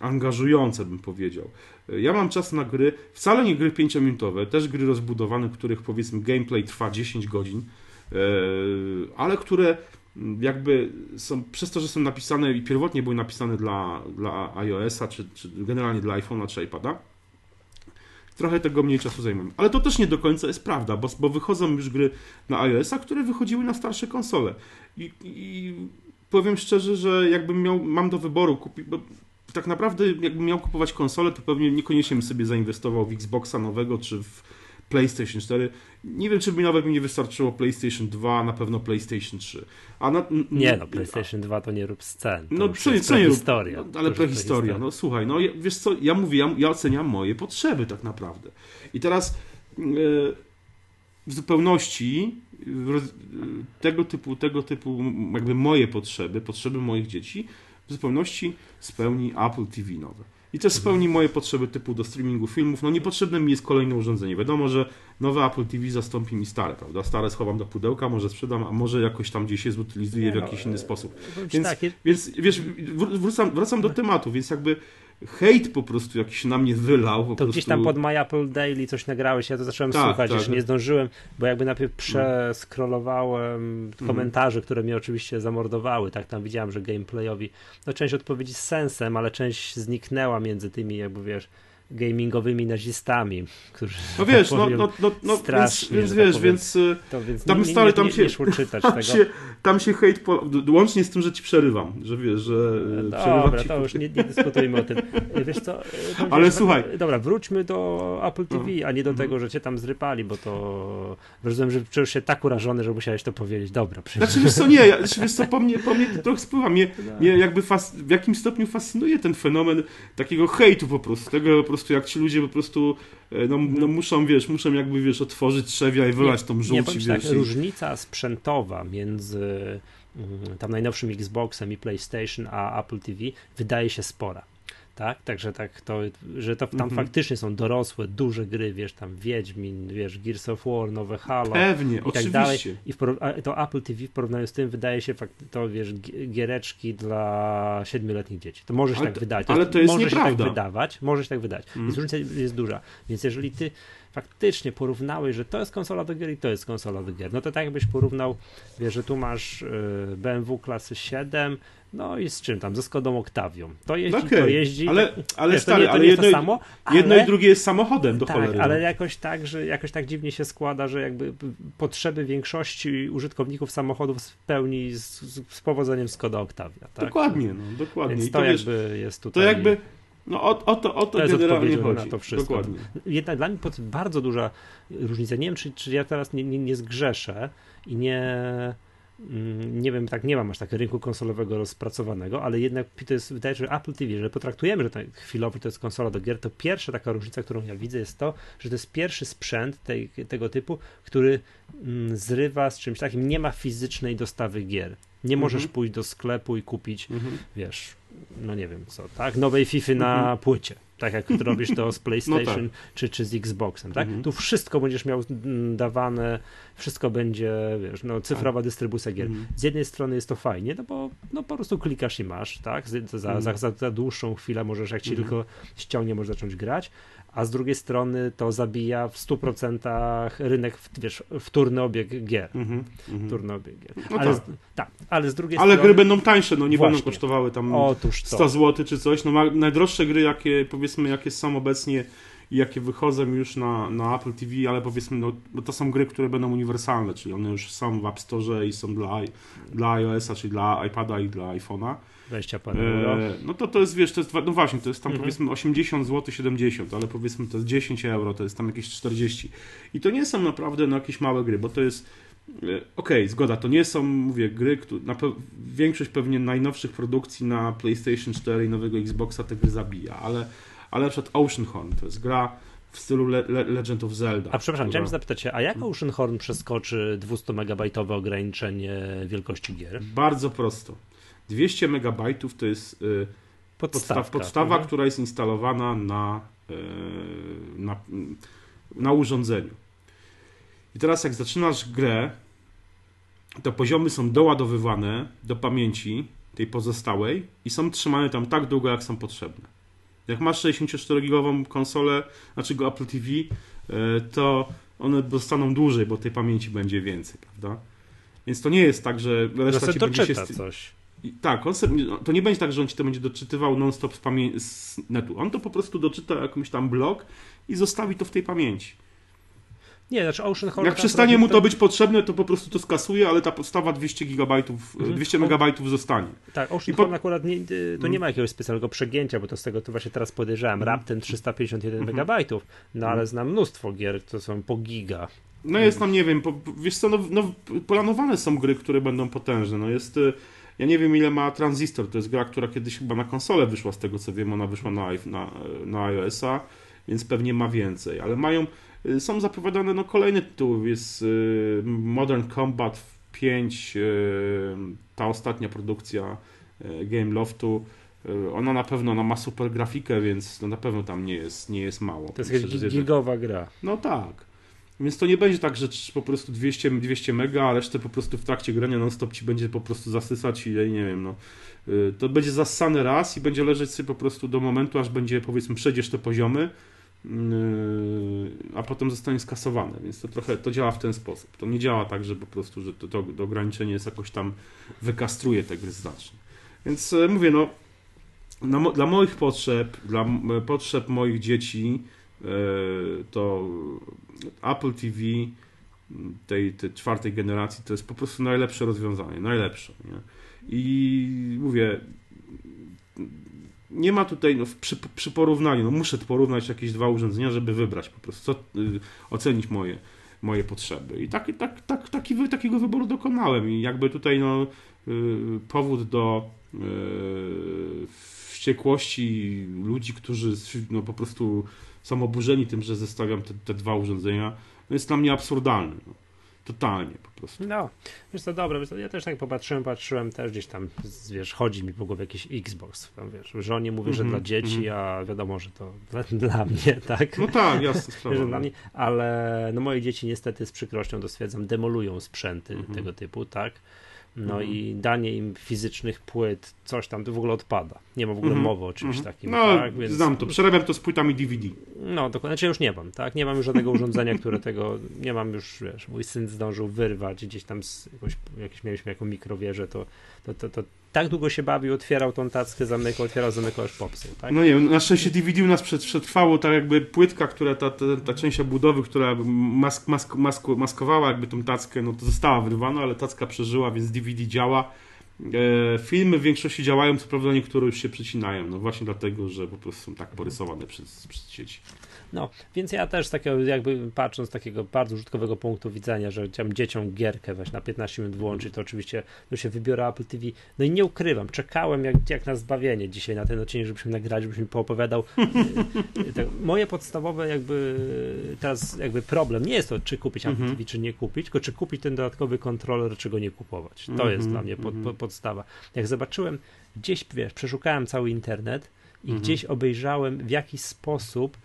angażujące, bym powiedział. Ja mam czas na gry, wcale nie gry 5-minutowe, też gry rozbudowane, których powiedzmy gameplay trwa 10 godzin, e, ale które jakby są, przez to, że są napisane i pierwotnie były napisane dla, dla iOS-a, czy, czy generalnie dla iPhone'a czy iPada, trochę tego mniej czasu zajmują. Ale to też nie do końca jest prawda, bo, bo wychodzą już gry na iOS-a, które wychodziły na starsze konsole. I, i powiem szczerze, że jakbym miał, mam do wyboru kupić, tak naprawdę jakbym miał kupować konsolę, to pewnie niekoniecznie bym sobie zainwestował w Xboxa nowego czy w PlayStation 4. Nie wiem, czy by nawet mi nie wystarczyło PlayStation 2, na pewno PlayStation 3. A na, nie no, PlayStation 2 to nie rób scen. No, co, co nie rób, no, ale prehistoria. No słuchaj, no wiesz co, ja mówię, ja, ja oceniam moje potrzeby tak naprawdę. I teraz yy, w zupełności tego typu, tego typu jakby moje potrzeby, potrzeby moich dzieci w zupełności spełni Apple TV nowe. I też spełni moje potrzeby typu do streamingu filmów. No niepotrzebne mi jest kolejne urządzenie. Wiadomo, że nowe Apple TV zastąpi mi stare, prawda? Stare schowam do pudełka, może sprzedam, a może jakoś tam gdzieś je zutylizuję w jakiś inny sposób. Więc, więc wiesz, wracam, wracam do tematu, więc jakby hejt po prostu jakiś na mnie wylał. to prostu... gdzieś tam pod My Apple Daily coś nagrałeś, ja to zacząłem tak, słuchać, tak. jeszcze nie zdążyłem, bo jakby najpierw przeskrolowałem mhm. komentarze, które mnie oczywiście zamordowały, tak, tam widziałem, że gameplayowi, no część odpowiedzi z sensem, ale część zniknęła między tymi jakby, wiesz, gamingowymi nazistami, którzy No wiesz, no, no, no, no strasznie, więc, więc tak wiesz, więc, to, więc tam nie, stary, tam nie, się, nie tam. Się, tam się hejt, po, łącznie z tym, że ci przerywam, że wiesz, że no Dobra, to już nie, nie, dyskutujmy o tym. Wiesz co, Ale wiesz, słuchaj. Dobra, wróćmy do Apple TV, no. a nie do tego, że cię tam zrypali, bo to rozumiem, że czujesz się tak urażony, że musiałeś to powiedzieć. Dobra, przyjdę. Znaczy wiesz co, nie, ja, znaczy, wiesz co, po mnie, po mnie trochę spływa, mnie, no. mnie jakby fas, w jakim stopniu fascynuje ten fenomen takiego hejtu po prostu, tego po prostu prostu jak ci ludzie po prostu e, no, no muszą, wiesz, muszą jakby, wiesz, otworzyć trzewia i wylać tą żółć. Nie, tak, wiesz, tak, i... różnica sprzętowa między mm, tam najnowszym Xboxem i PlayStation a Apple TV wydaje się spora tak? Także tak to, że to tam mhm. faktycznie są dorosłe, duże gry, wiesz, tam Wiedźmin, wiesz, Gears of War, nowe Halo Pewnie, i tak oczywiście. dalej. I w, to Apple TV w porównaniu z tym wydaje się fakt, to, wiesz, giereczki dla siedmioletnich dzieci. To może się ale tak wydać. ale to jest może nieprawda. się tak wydawać, może się tak wydać. Mm. Więc różnica jest duża. Więc jeżeli ty faktycznie porównałeś, że to jest konsola do gier i to jest konsola do gier, no to tak jakbyś porównał, wiesz, że tu masz y, BMW klasy 7, no i z czym tam? Ze Skodą Octavią. To jeździ, okay. to jeździ. Ale, ale wiesz, stary, to nie, to ale jedno, samo, jedno ale, i drugie jest samochodem do tak, cholery. ale no. jakoś tak, że jakoś tak dziwnie się składa, że jakby potrzeby większości użytkowników samochodów spełni z, z powodzeniem Skoda Octavia. Tak? Dokładnie, no, dokładnie. Więc to, to jakby wiesz, jest tutaj... To jakby no o, o, to, o to, to generalnie chodzi. Na to wszystko. Dokładnie. Jednak dla mnie bardzo duża różnica. Nie wiem, czy, czy ja teraz nie, nie, nie zgrzeszę i nie nie wiem, tak nie mam aż tak rynku konsolowego rozpracowanego, ale jednak to jest, wydaje się, że Apple TV, że potraktujemy, że tak chwilowo to jest konsola do gier, to pierwsza taka różnica, którą ja widzę jest to, że to jest pierwszy sprzęt tej, tego typu, który mm, zrywa z czymś takim, nie ma fizycznej dostawy gier. Nie możesz mhm. pójść do sklepu i kupić, mhm. wiesz, no nie wiem co, tak, nowej FIFA na mhm. płycie tak jak robisz to z PlayStation no tak. czy, czy z Xboxem, tak? Mhm. Tu wszystko będziesz miał mm, dawane, wszystko będzie, wiesz, no cyfrowa tak. dystrybucja gier. Mhm. Z jednej strony jest to fajnie, no bo no, po prostu klikasz i masz, tak? Za, za, za, za dłuższą chwilę możesz, jak ci tylko ściągnie, możesz zacząć grać, a z drugiej strony to zabija w 100% rynek, wiesz, wtórny obieg gier. Mm -hmm, wtórny obieg gier. No ale, tak. tak. ale z drugiej ale strony... gry będą tańsze, no nie Właśnie. będą kosztowały tam Otóż 100 zł czy coś. No najdroższe gry, jakie powiedzmy, jakie są obecnie i jakie wychodzą już na, na Apple TV, ale powiedzmy, no, to są gry, które będą uniwersalne, czyli one już są w App Store i są dla, dla iOS-a, czyli dla iPada i dla iPhone'a. 20 parę euro. No to to jest, wiesz, to jest, no właśnie, to jest tam mhm. powiedzmy 80 zł, 70, ale powiedzmy to jest 10 euro, to jest tam jakieś 40. I to nie są naprawdę no, jakieś małe gry, bo to jest e, Okej, okay, zgoda, to nie są, mówię, gry, które, na pe większość pewnie najnowszych produkcji na PlayStation 4 i nowego Xboxa te gry zabija, ale, ale na przykład Oceanhorn to jest gra w stylu Le Le Legend of Zelda. A przepraszam, która... chciałem zapytać się, a jak Oceanhorn przeskoczy 200 megabajtowe ograniczenie wielkości gier? Bardzo prosto. 200 megabajtów to jest y, podstawa, podstawa mhm. która jest instalowana na, y, na, na urządzeniu. I teraz jak zaczynasz grę, to poziomy są doładowywane do pamięci tej pozostałej i są trzymane tam tak długo, jak są potrzebne. Jak masz 64-gigową konsolę, znaczy go Apple TV, y, to one dostaną dłużej, bo tej pamięci będzie więcej, prawda? Więc to nie jest tak, że reszta ci będzie się... coś. I tak, on sobie, to nie będzie tak, że on ci to będzie doczytywał non-stop z, pamię- z netu. On to po prostu doczyta jakąś tam blok i zostawi to w tej pamięci. Nie, znaczy Ocean Horror... Jak przestanie mu to być potrzebne, to po prostu to skasuje, ale ta podstawa 200 gigabajtów, mhm. 200 megabajtów zostanie. Tak, Ocean po... akurat nie, to nie ma jakiegoś specjalnego przegięcia, bo to z tego to właśnie teraz podejrzewam. Mhm. Raptem 351 mhm. megabajtów, no ale znam mnóstwo gier, to są po giga. No jest tam, nie wiem, po, wiesz co, no, no, planowane są gry, które będą potężne. No jest y, ja nie wiem ile ma Transistor, to jest gra, która kiedyś chyba na konsolę wyszła, z tego co wiem, ona wyszła na, na, na iOS-a, więc pewnie ma więcej, ale mają, y, są zapowiadane no, kolejne tytuły, jest y, Modern Combat 5, y, ta ostatnia produkcja Game Loftu, ona na pewno ona ma super grafikę, więc no na pewno tam nie jest, nie jest mało. To jest gigowa gra. No tak. Więc to nie będzie tak, że po prostu 200, 200 mega, a resztę po prostu w trakcie grania non-stop ci będzie po prostu zasysać i nie wiem, no. Y, to będzie zassane raz i będzie leżeć sobie po prostu do momentu, aż będzie powiedzmy przejdziesz te poziomy, yy, a potem zostanie skasowane, więc to trochę to działa w ten sposób. To nie działa tak, że po prostu, że to, to, to ograniczenie jest jakoś tam wykastruje te gry znacznie. Więc y, mówię, no na, dla moich potrzeb, dla potrzeb moich dzieci, to Apple TV tej, tej czwartej generacji to jest po prostu najlepsze rozwiązanie, najlepsze. Nie? I mówię, nie ma tutaj, no, przy, przy, porównaniu, no muszę porównać jakieś dwa urządzenia, żeby wybrać po prostu, co, y, ocenić moje, moje potrzeby. I tak, tak, tak, taki, takiego wyboru dokonałem. I jakby tutaj no, y, powód do y, wściekłości ludzi, którzy no, po prostu są oburzeni tym, że zestawiam te, te dwa urządzenia, no jest dla mnie absurdalny. No. Totalnie po prostu. No, wiesz to dobre, ja też tak popatrzyłem, patrzyłem też gdzieś tam, wiesz, chodzi mi po głowie jakiś Xbox, tam, wiesz, żonie mówię, mm -hmm, że mhm, dla dzieci, mm -hmm. a wiadomo, że to dla, dla, mnie, tak? No tak, jasne sprawa. no. mnie, ale no moje dzieci niestety z przykrością dostwierdzam, demolują sprzęty mm -hmm. tego typu, tak? No mhm. i danie im fizycznych płyt, coś tam, to w ogóle odpada. Nie ma w ogóle mhm. mowy o czymś mhm. takim. No, tak? Więc... znam to. Przerabiam to z płytami DVD. No, dokładnie. Znaczy już nie mam, tak? Nie mam już żadnego urządzenia, które tego, nie mam już, wiesz, mój syn zdążył wyrwać gdzieś tam z jakąś, jakieś mieliśmy jaką mikrowieżę, to, to, to, to tak długo się bawił, otwierał tą tackę, zamykał, otwierał, zamykał, aż popsuł. Tak? No nie wiem, na szczęście DVD u nas przetrwało tak jakby płytka, która, ta, ta, ta część obudowy, która mask, mask, mask, maskowała jakby tą tackę, no to została wyrwana, ale tacka przeżyła, więc DVD działa. E, filmy w większości działają, co prawda niektóre już się przecinają, no właśnie dlatego, że po prostu są tak porysowane przez, przez sieci. No, więc ja też takiego, jakby patrząc z takiego bardzo użytkowego punktu widzenia, że chciałem dzieciom gierkę weź na 15 minut włączyć, to oczywiście no się wybiorę Apple TV. No i nie ukrywam, czekałem jak, jak na zbawienie dzisiaj na ten odcinek, żebyśmy nagrali, żebyś mi poopowiadał. tak, moje podstawowe jakby teraz jakby problem nie jest to, czy kupić Apple -hmm. TV, czy nie kupić, tylko czy kupić ten dodatkowy kontroler, czy go nie kupować. To jest dla mnie pod, pod, podstawa. Jak zobaczyłem, gdzieś, wiesz, przeszukałem cały internet, i mhm. gdzieś obejrzałem, w jaki sposób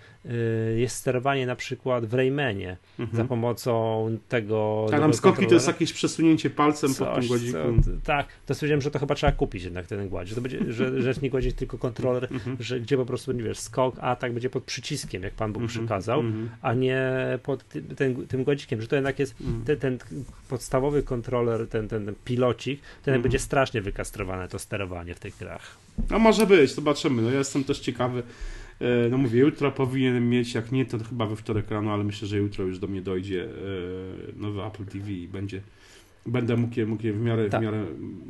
jest sterowanie na przykład w Raymanie mhm. za pomocą tego. Tak, tam skokki to jest jakieś przesunięcie palcem Coś, po tym gładziku. Co, tak, to stwierdziłem, że to chyba trzeba kupić jednak ten gładzik. To będzie, że, że nie gładzik tylko kontroler, mhm. że, gdzie po prostu nie wiesz, skok, a tak będzie pod przyciskiem, jak Pan Bóg mhm. przykazał, mhm. a nie pod tym, tym gładzikiem, że to jednak jest mhm. ten, ten, podstawowy kontroler, ten, ten, ten pilocik, ten będzie strasznie wykastrowane to sterowanie w tych grach. No może być, zobaczymy. No ja jestem też ciekawy, no mówię, jutro powinienem mieć, jak nie, to chyba we wtorek rano, ale myślę, że jutro już do mnie dojdzie e, nowy Apple TV i będzie będę mógł je, mógł je w, miarę, tak. w miarę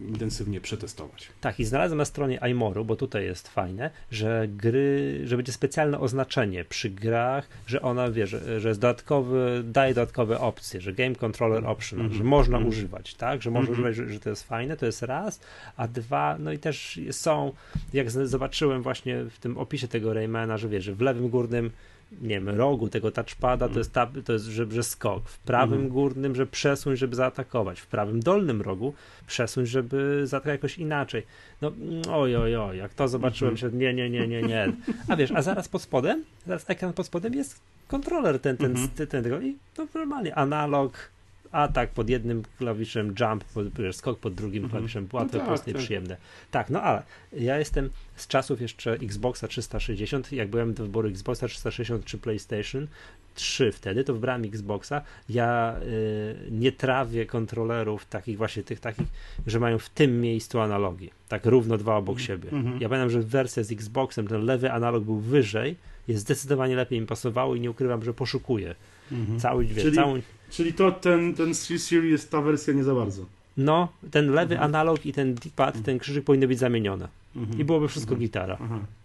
intensywnie przetestować. Tak, i znalazłem na stronie iMoru, bo tutaj jest fajne, że gry, że będzie specjalne oznaczenie przy grach, że ona wie, że, że jest dodatkowy, daje dodatkowe opcje, że Game Controller Optional, mm -hmm. że można mm -hmm. używać, tak, że można mm -hmm. używać, że, że, to jest fajne, to jest raz, a dwa, no i też są, jak zobaczyłem właśnie w tym opisie tego Raymana, że wiesz, że w lewym górnym nie wiem, rogu tego touchpada, to jest, ta, to jest że, że skok. W prawym mhm. górnym, że przesuń, żeby zaatakować. W prawym dolnym rogu przesuń, żeby zaatakować jakoś inaczej. No oj, oj, oj, jak to zobaczyłem, mhm. że nie, nie, nie, nie, nie. A wiesz, a zaraz pod spodem, zaraz ekran pod spodem jest kontroler ten, ten, mhm. ten, ten, tego i to normalnie analog, atak pod jednym klawiszem, jump, pod, skok pod drugim mhm. klawiszem, łatwe, no tak, proste, tak. przyjemne. Tak, no ale ja jestem z czasów jeszcze Xboxa 360, jak byłem do wyboru Xboxa 360 czy PlayStation 3 wtedy, to wybrałem Xboxa. Ja y, nie trawię kontrolerów takich właśnie tych takich, że mają w tym miejscu analogi, tak równo dwa obok mhm. siebie. -hmm. Ja pamiętam, że wersja z Xboxem, ten lewy analog był wyżej, jest zdecydowanie lepiej mi pasowało i nie ukrywam, że poszukuję. -hmm. Cały, wiesz, Czyli... całą Czyli to ten, ten Series, ta wersja nie za bardzo. No, ten lewy mhm. analog i ten D-pad, mhm. ten krzyżyk powinny być zamienione. Mhm. I byłoby wszystko mhm. gitara. I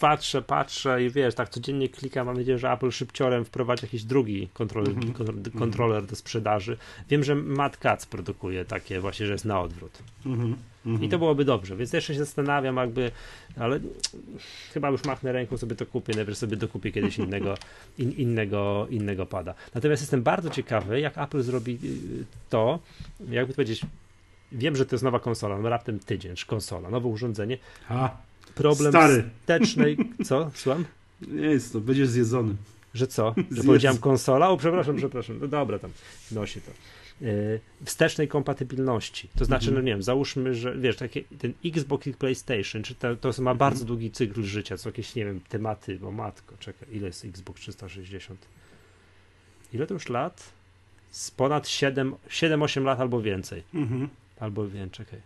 patrzę, patrzę i wiesz, tak codziennie klikam, mam nadzieję, że Apple szybciorem wprowadzi jakiś drugi kontroler, mhm. kontroler do sprzedaży. Wiem, że Matt Katz produkuje takie właśnie, że jest na odwrót. Mhm. I to byłoby dobrze, więc jeszcze się zastanawiam jakby, ale chyba już machnę ręką sobie to kupię, najpierw sobie dokupię kiedyś innego, in, innego, innego pada. Natomiast jestem bardzo ciekawy, jak Apple zrobi y, to, jakby powiedzieć, wiem, że to jest nowa konsola, no raptem tydzień, konsola, nowe urządzenie. Problem stary. wstecznej, co, słucham? Nie jest to, będziesz zjedzony. Że co? Że powiedziałem konsola? O, przepraszam, przepraszam. No dobra, tam nosi to. Y, wstecznej kompatybilności. To znaczy, -hmm. no nie wiem, załóżmy, że wiesz, takie, ten Xbox i PlayStation, czy to, to ma mhm. bardzo długi cykl życia, co jakieś, nie wiem, tematy, bo matko, czekaj, ile jest Xbox 360? Ile to już lat? Z ponad 7-8 lat albo więcej. -hmm. Albo więcej, czekaj.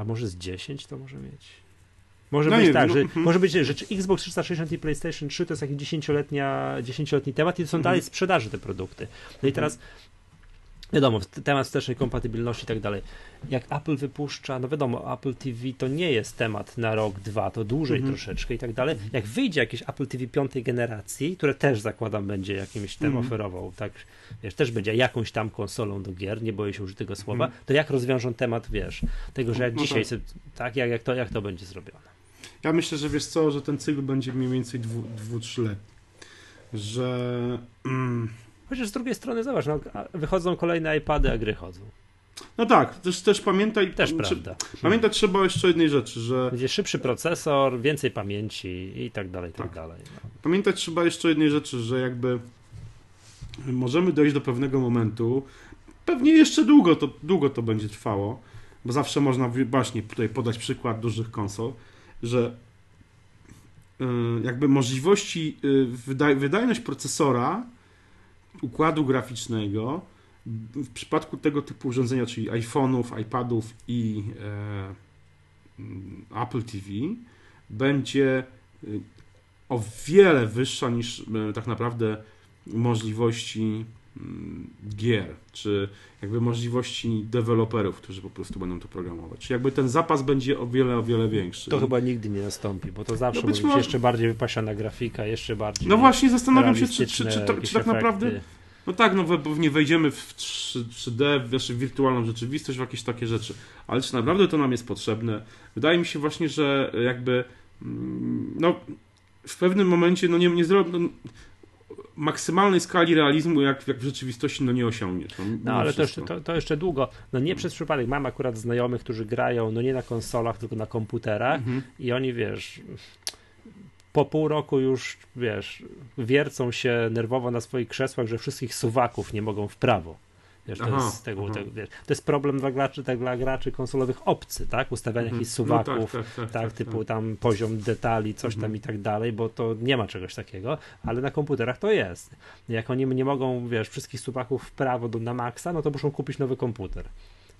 A może z 10 to może mieć? Może no być nie, tak, no, że, hmm. może być, że Xbox 360 i PlayStation 3 to jest jakiś 10-letni temat i to są hmm. dalej sprzedaży te produkty. No i teraz Wiadomo, temat wstecznej kompatybilności i tak dalej. Jak Apple wypuszcza, no wiadomo, Apple TV to nie jest temat na rok, dwa, to dłużej -hmm. troszeczkę i tak dalej. Jak wyjdzie jakieś Apple TV piątej generacji, które też zakładam będzie jakimś tem -hmm. oferował, tak, wiesz, też będzie jakąś tam konsolą do gier, nie boję się użyć tego słowa, -hmm. to jak rozwiążą temat, wiesz, tego, że jak no dzisiaj, tak, sobie, tak jak, jak, to, jak to będzie zrobione? Ja myślę, że wiesz co, że ten cykl będzie mniej więcej dwu, dwu trzyletni. Że... Mm, Chociaż z drugiej strony, zobacz, no, wychodzą kolejne iPady, a gry chodzą. No tak, też, też pamiętaj. Też prawda. Pamiętać trzeba jeszcze jednej rzeczy, że. Będzie szybszy procesor, więcej pamięci i tak dalej, tak, tak. dalej. No. Pamiętać trzeba jeszcze jednej rzeczy, że jakby możemy dojść do pewnego momentu. Pewnie jeszcze długo to, długo to będzie trwało, bo zawsze można właśnie tutaj podać przykład dużych konsol, że y, jakby możliwości, y, wydajność procesora układu graficznego w przypadku tego typu urządzenia, czyli iPhone'ów, iPadów i e, Apple TV, będzie e, o wiele wyższa niż e, tak naprawdę możliwości gier, czy jakby możliwości deweloperów, którzy po prostu będą to programować. Czy jakby ten zapas będzie o wiele, o wiele większy. To chyba nigdy nie nastąpi, bo to zawsze no być może... jeszcze bardziej wypasiona grafika, jeszcze bardziej. No właśnie, zastanawiam się, czy, czy, czy, to, czy tak naprawdę no tak, no pewnie wejdziemy w 3, d w wirtualną rzeczywistość, w jakieś takie rzeczy. Ale czy naprawdę to nam jest potrzebne? Wydaje mi się właśnie, że jakby mm, no w pewnym momencie no nie, nie zrobią no, maksymalnej skali realizmu, jak, jak w rzeczywistości, no nie osiągniesz. No, no ale to jeszcze, to, to jeszcze, długo. No nie przez przypadek. Mam akurat znajomych, którzy grają, no nie na konsolach, tylko na komputerach mhm. i oni, wiesz po pół roku już, wiesz, wiercą się nerwowo na swoich krzesłach, że wszystkich suwaków nie mogą w prawo. Wiesz, to, aha, jest tego, tego, wiesz, to jest problem dla graczy, tak, dla graczy konsolowych obcy, tak? Ustawiania mhm. jakichś suwaków, no tak, tak, tak, tak, typu tak. tam poziom detali, coś tam mhm. i tak dalej, bo to nie ma czegoś takiego, ale na komputerach to jest. Jak oni nie mogą, wiesz, wszystkich suwaków w prawo do, na maksa, no to muszą kupić nowy komputer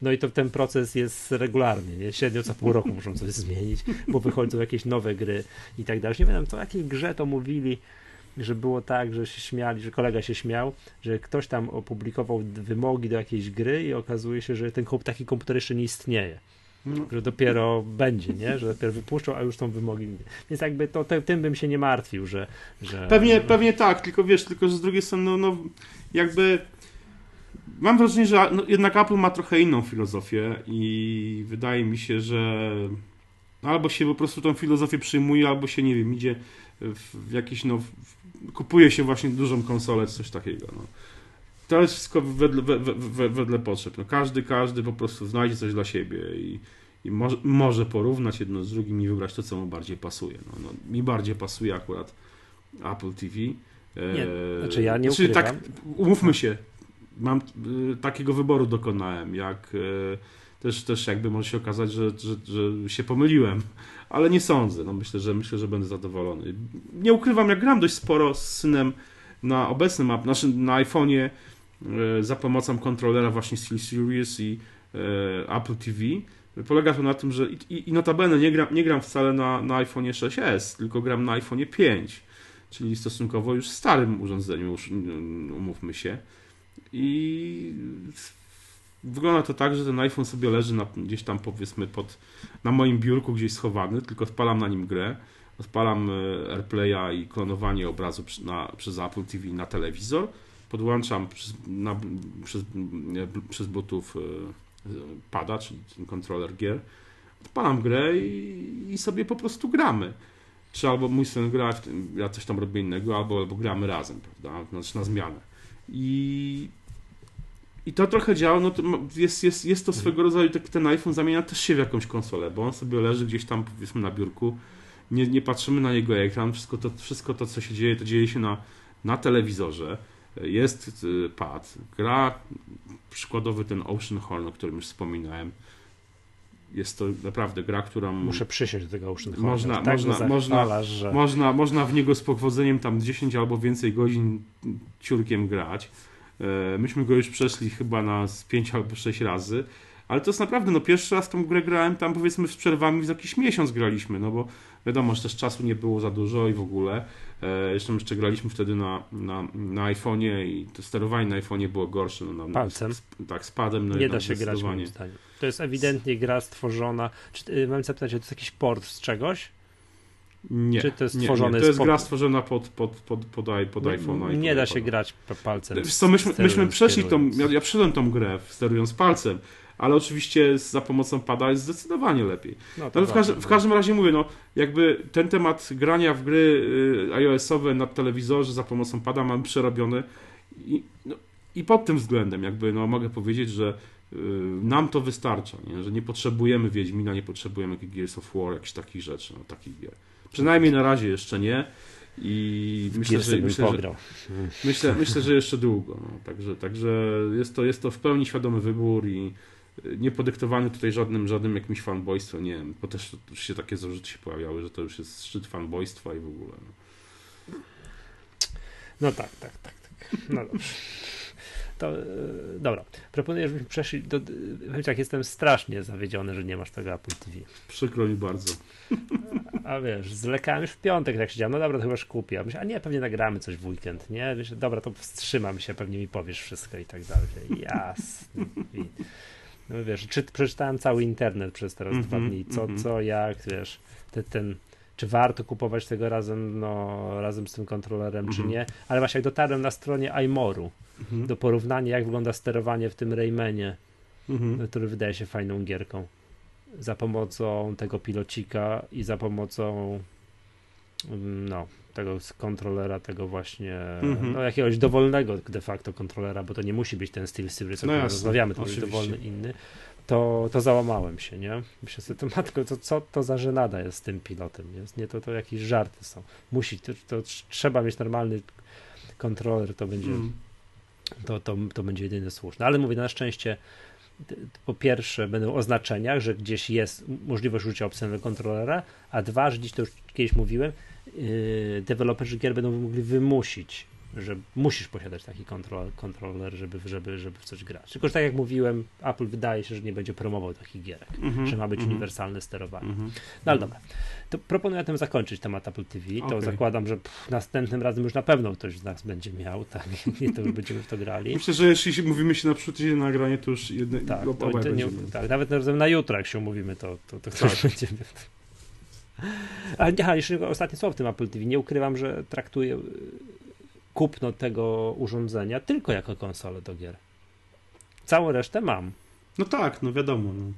No i to ten proces jest regularny, nie? Średnio co pół roku muszą coś zmienić, bo wychodzą jakieś nowe gry i tak dalej. Nie wiem, to o jakiej grze to mówili, że było tak, że się śmiali, że kolega się śmiał, że ktoś tam opublikował wymogi do jakiejś gry i okazuje się, że ten taki komputer jeszcze nie istnieje. No. Że dopiero będzie, nie? Że dopiero wypuszczą, a już są wymogi. Więc jakby to tym bym się nie martwił, że. że... Pewnie, pewnie tak, tylko wiesz, tylko że z drugiej strony, no, no jakby mam wrażenie, że no, jednak Apple ma trochę inną filozofię i wydaje mi się, że albo się po prostu tą filozofię przyjmuje, albo się, nie wiem, idzie w jakiś, no, w, kupuje się właśnie dużą konsolę, coś takiego, no. To jest wszystko wedle, wedle, wedle potrzeb. No, każdy, każdy po prostu znajdzie coś dla siebie i, i może, może porównać jedno z drugim i wybrać to, co mu bardziej pasuje. No, no mi bardziej pasuje akurat Apple TV. Nie, znaczy ja nie znaczy, tak, umówmy się, mam y, takiego wyboru dokonałem, jak y, też, też jakby może się okazać, że, że, że się pomyliłem, ale nie sądzę. No myślę, że myślę, że będę zadowolony. Nie ukrywam, jak gram dość sporo z synem na obecnym znaczy na iPhone'ie y, za pomocą kontrolera właśnie SteelSeries i Apple TV. Polega to na tym, że i, i notabene nie gram, nie gram wcale na, na iPhone 6s, tylko gram na iPhone 5, czyli stosunkowo już starym urządzeniu, umówmy się. I wygląda to tak, że ten iPhone sobie leży na, gdzieś tam powiedzmy pod, na moim biurku gdzieś schowany, tylko odpalam na nim grę, odpalam e, AirPlaya i klonowanie obrazu na, przez Apple TV na telewizor, podłączam przez, na, przez, przez Bluetooth e, pada, czyli ten kontroler gier, odpalam grę i, i, sobie po prostu gramy. Czy albo mój syn gra, ja coś tam robię innego, albo, albo gramy razem, prawda, znaczy na zmianę. I, i to trochę działa, no to jest, jest, jest to swego rodzaju, tak, ten iPhone zamienia też się w jakąś konsolę, bo on sobie leży gdzieś tam powiedzmy na biurku, nie, nie patrzymy na jego ekran, wszystko to, wszystko to, co się dzieje, to dzieje się na, na telewizorze, jest y, pad, gra przykładowy ten Ocean Horn, o którym już wspominałem, jest to naprawdę gra, która... Muszę przysiąść do tego Ocean Można, tak można, można, że... można, można w niego z powodzeniem tam 10 albo więcej godzin ciurkiem grać. E, myśmy go już przeszli chyba na 5 albo 6 razy, ale to jest naprawdę, no pierwszy raz tą grę grałem tam powiedzmy z przerwami z jakiś miesiąc graliśmy, no bo wiadomo, że też czasu nie było za dużo i w ogóle. E, jeszcze jeszcze graliśmy wtedy na, na, na iPhone'ie i to sterowanie na iPhone'ie było gorsze. No, Palcem? Tak, z padem. No, nie da się grać moim zdaniem. To jest ewidentnie gra stworzona. Czy, y, mam zapytać, czy to jest jakiś port z czegoś? Nie. Czy to jest stworzone nie, To jest gra stworzona pod, pod, pod, pod, pod iPhone'a. Nie, nie da się grać palcem. Wiesz co, myśmy, myśmy przeszli tą, ja, ja przyszedłem tą grę sterując palcem, ale oczywiście za pomocą pada jest zdecydowanie lepiej. No, no w, każdym, w każdym razie mówię, no jakby ten temat grania w gry y, iOS-owe na telewizorze za pomocą pada mamy przerobiony i, no, i pod tym względem jakby no mogę powiedzieć, że y, nam to wystarcza, nie? że nie potrzebujemy Wiedźmina, nie potrzebujemy Gears of War, jakichś takich rzeczy, no, takich gier. Przynajmniej na razie jeszcze nie. I myślę, że, myślę, że, myślę, myślę, że jeszcze długo. No. Także, także jest, to, jest to w pełni świadomy wybór i nie podyktowany tutaj żadnym, żadnym jakimś fanboystwem, nie wiem, bo też się takie zarzuty się pojawiały, że to już jest szczyt fanboystwa i w ogóle. No, no tak, tak, tak, tak. No dobrze. To, e, dobra, proponuję, żebyśmy przeszli do... tak, jestem strasznie zawiedziony, że nie masz tego Apple TV. Przykro mi bardzo. A wiesz, zlekałem już w piątek, tak siedziałem, no dobra, to chyba już kupię. A nie, pewnie nagramy coś w weekend, nie? Myślę, dobra, to wstrzymam się, pewnie mi powiesz wszystko i tak dalej. Jasne. No wiesz, czy, przeczytałem cały internet przez teraz mm -hmm, dwa dni, co, mm -hmm. co, jak, wiesz, te, ten, czy warto kupować tego razem, no, razem z tym kontrolerem, mm -hmm. czy mhm. nie, ale właśnie jak dotarłem na stronie iMoru mhm. do porównania, jak wygląda sterowanie w tym Raymanie, który wydaje się fajną gierką, za pomocą tego pilocika i za pomocą mm, no, tego kontrolera, tego właśnie, no jakiegoś dowolnego de facto kontrolera, bo to nie musi być ten Steel Series, o no którym rozmawiamy, to jest dowolny inny, to, to załamałem się, nie? Myślę sobie, to matko, to co to za żenada jest z tym pilotem, jest? Nie, to, to jakieś żarty są. Musi, to, to trzeba mieć normalny kontroler, to będzie, mm. to, to, to będzie jedyny słuszny. Ale mówię, na szczęście po pierwsze będą oznaczenia, że gdzieś jest możliwość użycia opcjonalnego kontrolera, a dwa, że dziś to już kiedyś mówiłem, yy, deweloperzy gier będą mogli wymusić że musisz posiadać taki kontrol, kontroler, żeby, żeby, żeby w coś grać. Tylko, że tak jak mówiłem, Apple wydaje się, że nie będzie promował takich gierek, mm-hmm, że ma być mm-hmm. uniwersalne sterowanie. Mm-hmm. No ale dobra, to proponuję tym zakończyć temat Apple TV. To okay. zakładam, że pff, następnym razem już na pewno ktoś z nas będzie miał, tak, i to już będziemy w to grali. Myślę, że jeśli mówimy się na przykład nagranie, to już jedne, tak, to, to nie, tak, nawet razem na jutro, jak się umówimy, to, to, to tak. będziemy. Ale nie, jeszcze ostatnie słowo w tym Apple TV. Nie ukrywam, że traktuję kupno tego urządzenia tylko jako konsolę do gier. Całą resztę mam. No tak, no wiadomo. No.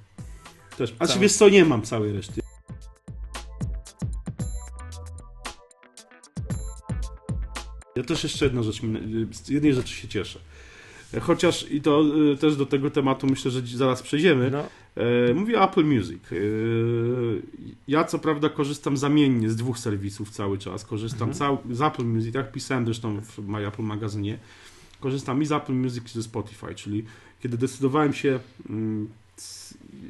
Też. A czy wiesz co, nie mam całej reszty. Ja też jeszcze jedna rzecz, z jednej rzeczy się cieszę. Chociaż i to y, też do tego tematu myślę, że zaraz przejdziemy. No. E, mówię Apple Music. E, ja co prawda korzystam zamiennie z dwóch serwisów cały czas. Korzystam mhm. cał, z Apple Music, tak pisałem zresztą w My Apple magazynie. Korzystam i z Apple Music, i ze Spotify, czyli kiedy decydowałem się mm,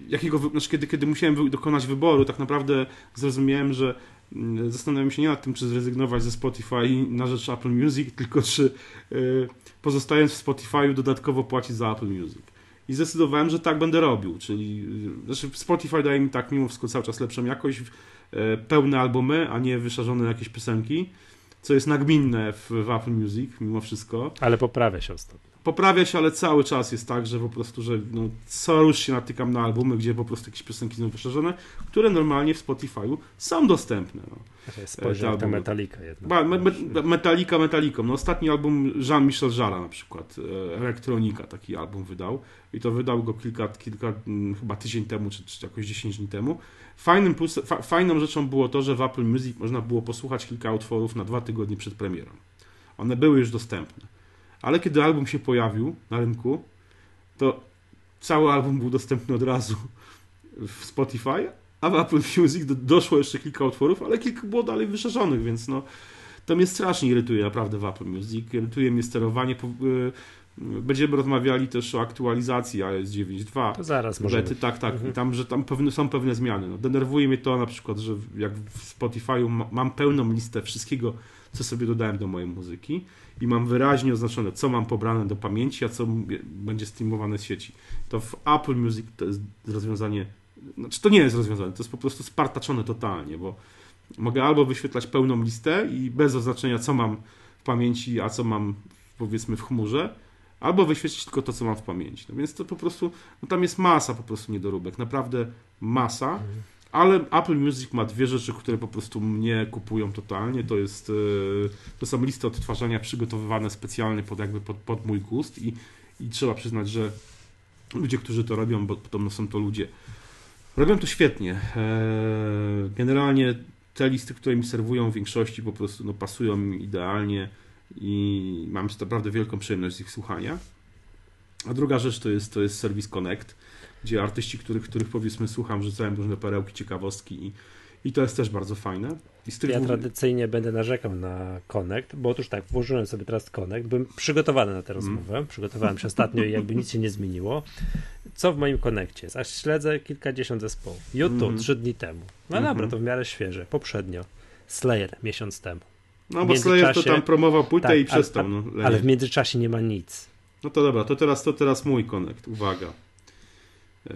jakiego, znaczy kiedy, kiedy musiałem dokonać wyboru, tak naprawdę zrozumiałem, że mm, zastanawiam się nie nad tym, czy zrezygnować ze Spotify na rzecz Apple Music, tylko czy e, pozostając w Spotify'u dodatkowo płacić za Apple Music. I zdecydowałem, że tak będę robił, czyli znaczy Spotify daje mi tak mimo wszystko cały czas lepszą jakość, e, pełne albumy, a nie wyszarzone jakieś piosenki, co jest nagminne w, w Apple Music mimo wszystko. Ale poprawia się ostatnio poprawia się, ale cały czas jest tak, że po prostu, że no, co już się natykam na albumy, gdzie po prostu jakieś piosenki są wyszerzone, które normalnie w Spotify'u są dostępne. No. Spojrzę na Metallica jednak. Ba, me, me, Metallica Metallicą. No, ostatni album Jean-Michel Jarre na przykład, e, Elektronika taki album wydał i to wydał go kilka, kilka mm, chyba tydzień temu, czy, czy jakoś 10 dni temu. Fajnym plus, fa, fajną rzeczą było to, że w Apple Music można było posłuchać kilka utworów na dwa tygodnie przed premierą. One były już dostępne ale kiedy album się pojawił na rynku, to cały album był dostępny od razu w Spotify, a w Apple Music doszło jeszcze kilka utworów, ale kilka było dalej wyszerzonych, więc no to mnie strasznie irytuje naprawdę w Apple Music. Irytuje mnie sterowanie. Y, będziemy rozmawiali też o aktualizacji iOS 9.2. To zaraz może. Tak, tak. Mhm. I tam, że tam pewne, są pewne zmiany. No, denerwuje mnie to na przykład, że jak w Spotify'u mam pełną listę wszystkiego, co sobie dodałem do mojej muzyki i mam wyraźnie oznaczone, co mam pobrane do pamięci, a co będzie streamowane z sieci. To w Apple Music to jest rozwiązanie, znaczy to nie jest rozwiązanie, to jest po prostu spartaczone totalnie, bo mogę albo wyświetlać pełną listę i bez oznaczenia, co mam w pamięci, a co mam powiedzmy w chmurze, albo wyświetlić tylko to, co mam w pamięci. No więc to po prostu, no tam jest masa po prostu niedoróbek, naprawdę masa. Ale Apple Music ma dwie rzeczy, które po prostu mnie kupują totalnie. To jest e, to są listy odtwarzania przygotowywane specjalnie pod jakby pod, pod mój gust i, i trzeba przyznać, że ludzie, którzy to robią, bo podobno są to ludzie, robią to świetnie. E, generalnie te listy, które mi serwują w większości po prostu no, pasują mi idealnie i mam naprawdę wielką przyjemność z ich słuchania. A druga rzecz to jest, to jest serwis Connect gdzie artyści, których, których powiedzmy słucham, rzucają różne perełki, ciekawostki i, i to jest też bardzo fajne. ja tradycyjnie będę narzekał na Connect, bo otóż tak, włożyłem sobie teraz Connect, byłem przygotowany na tę mm. rozmowę, mm. przygotowałem się ostatnio i jakby nic się nie zmieniło. Co w moim Connectie jest? Aż śledzę kilkadziesiąt zespołów. YouTube mm. trzy dni temu. No mm -hmm. dobra, to w miarę świeże. Poprzednio. Slayer miesiąc temu. No bo Slayer to tam promował płytę tak, i przestał. No, ale w międzyczasie nie ma nic. No to dobra, to teraz, to teraz mój Connect. Uwaga. E,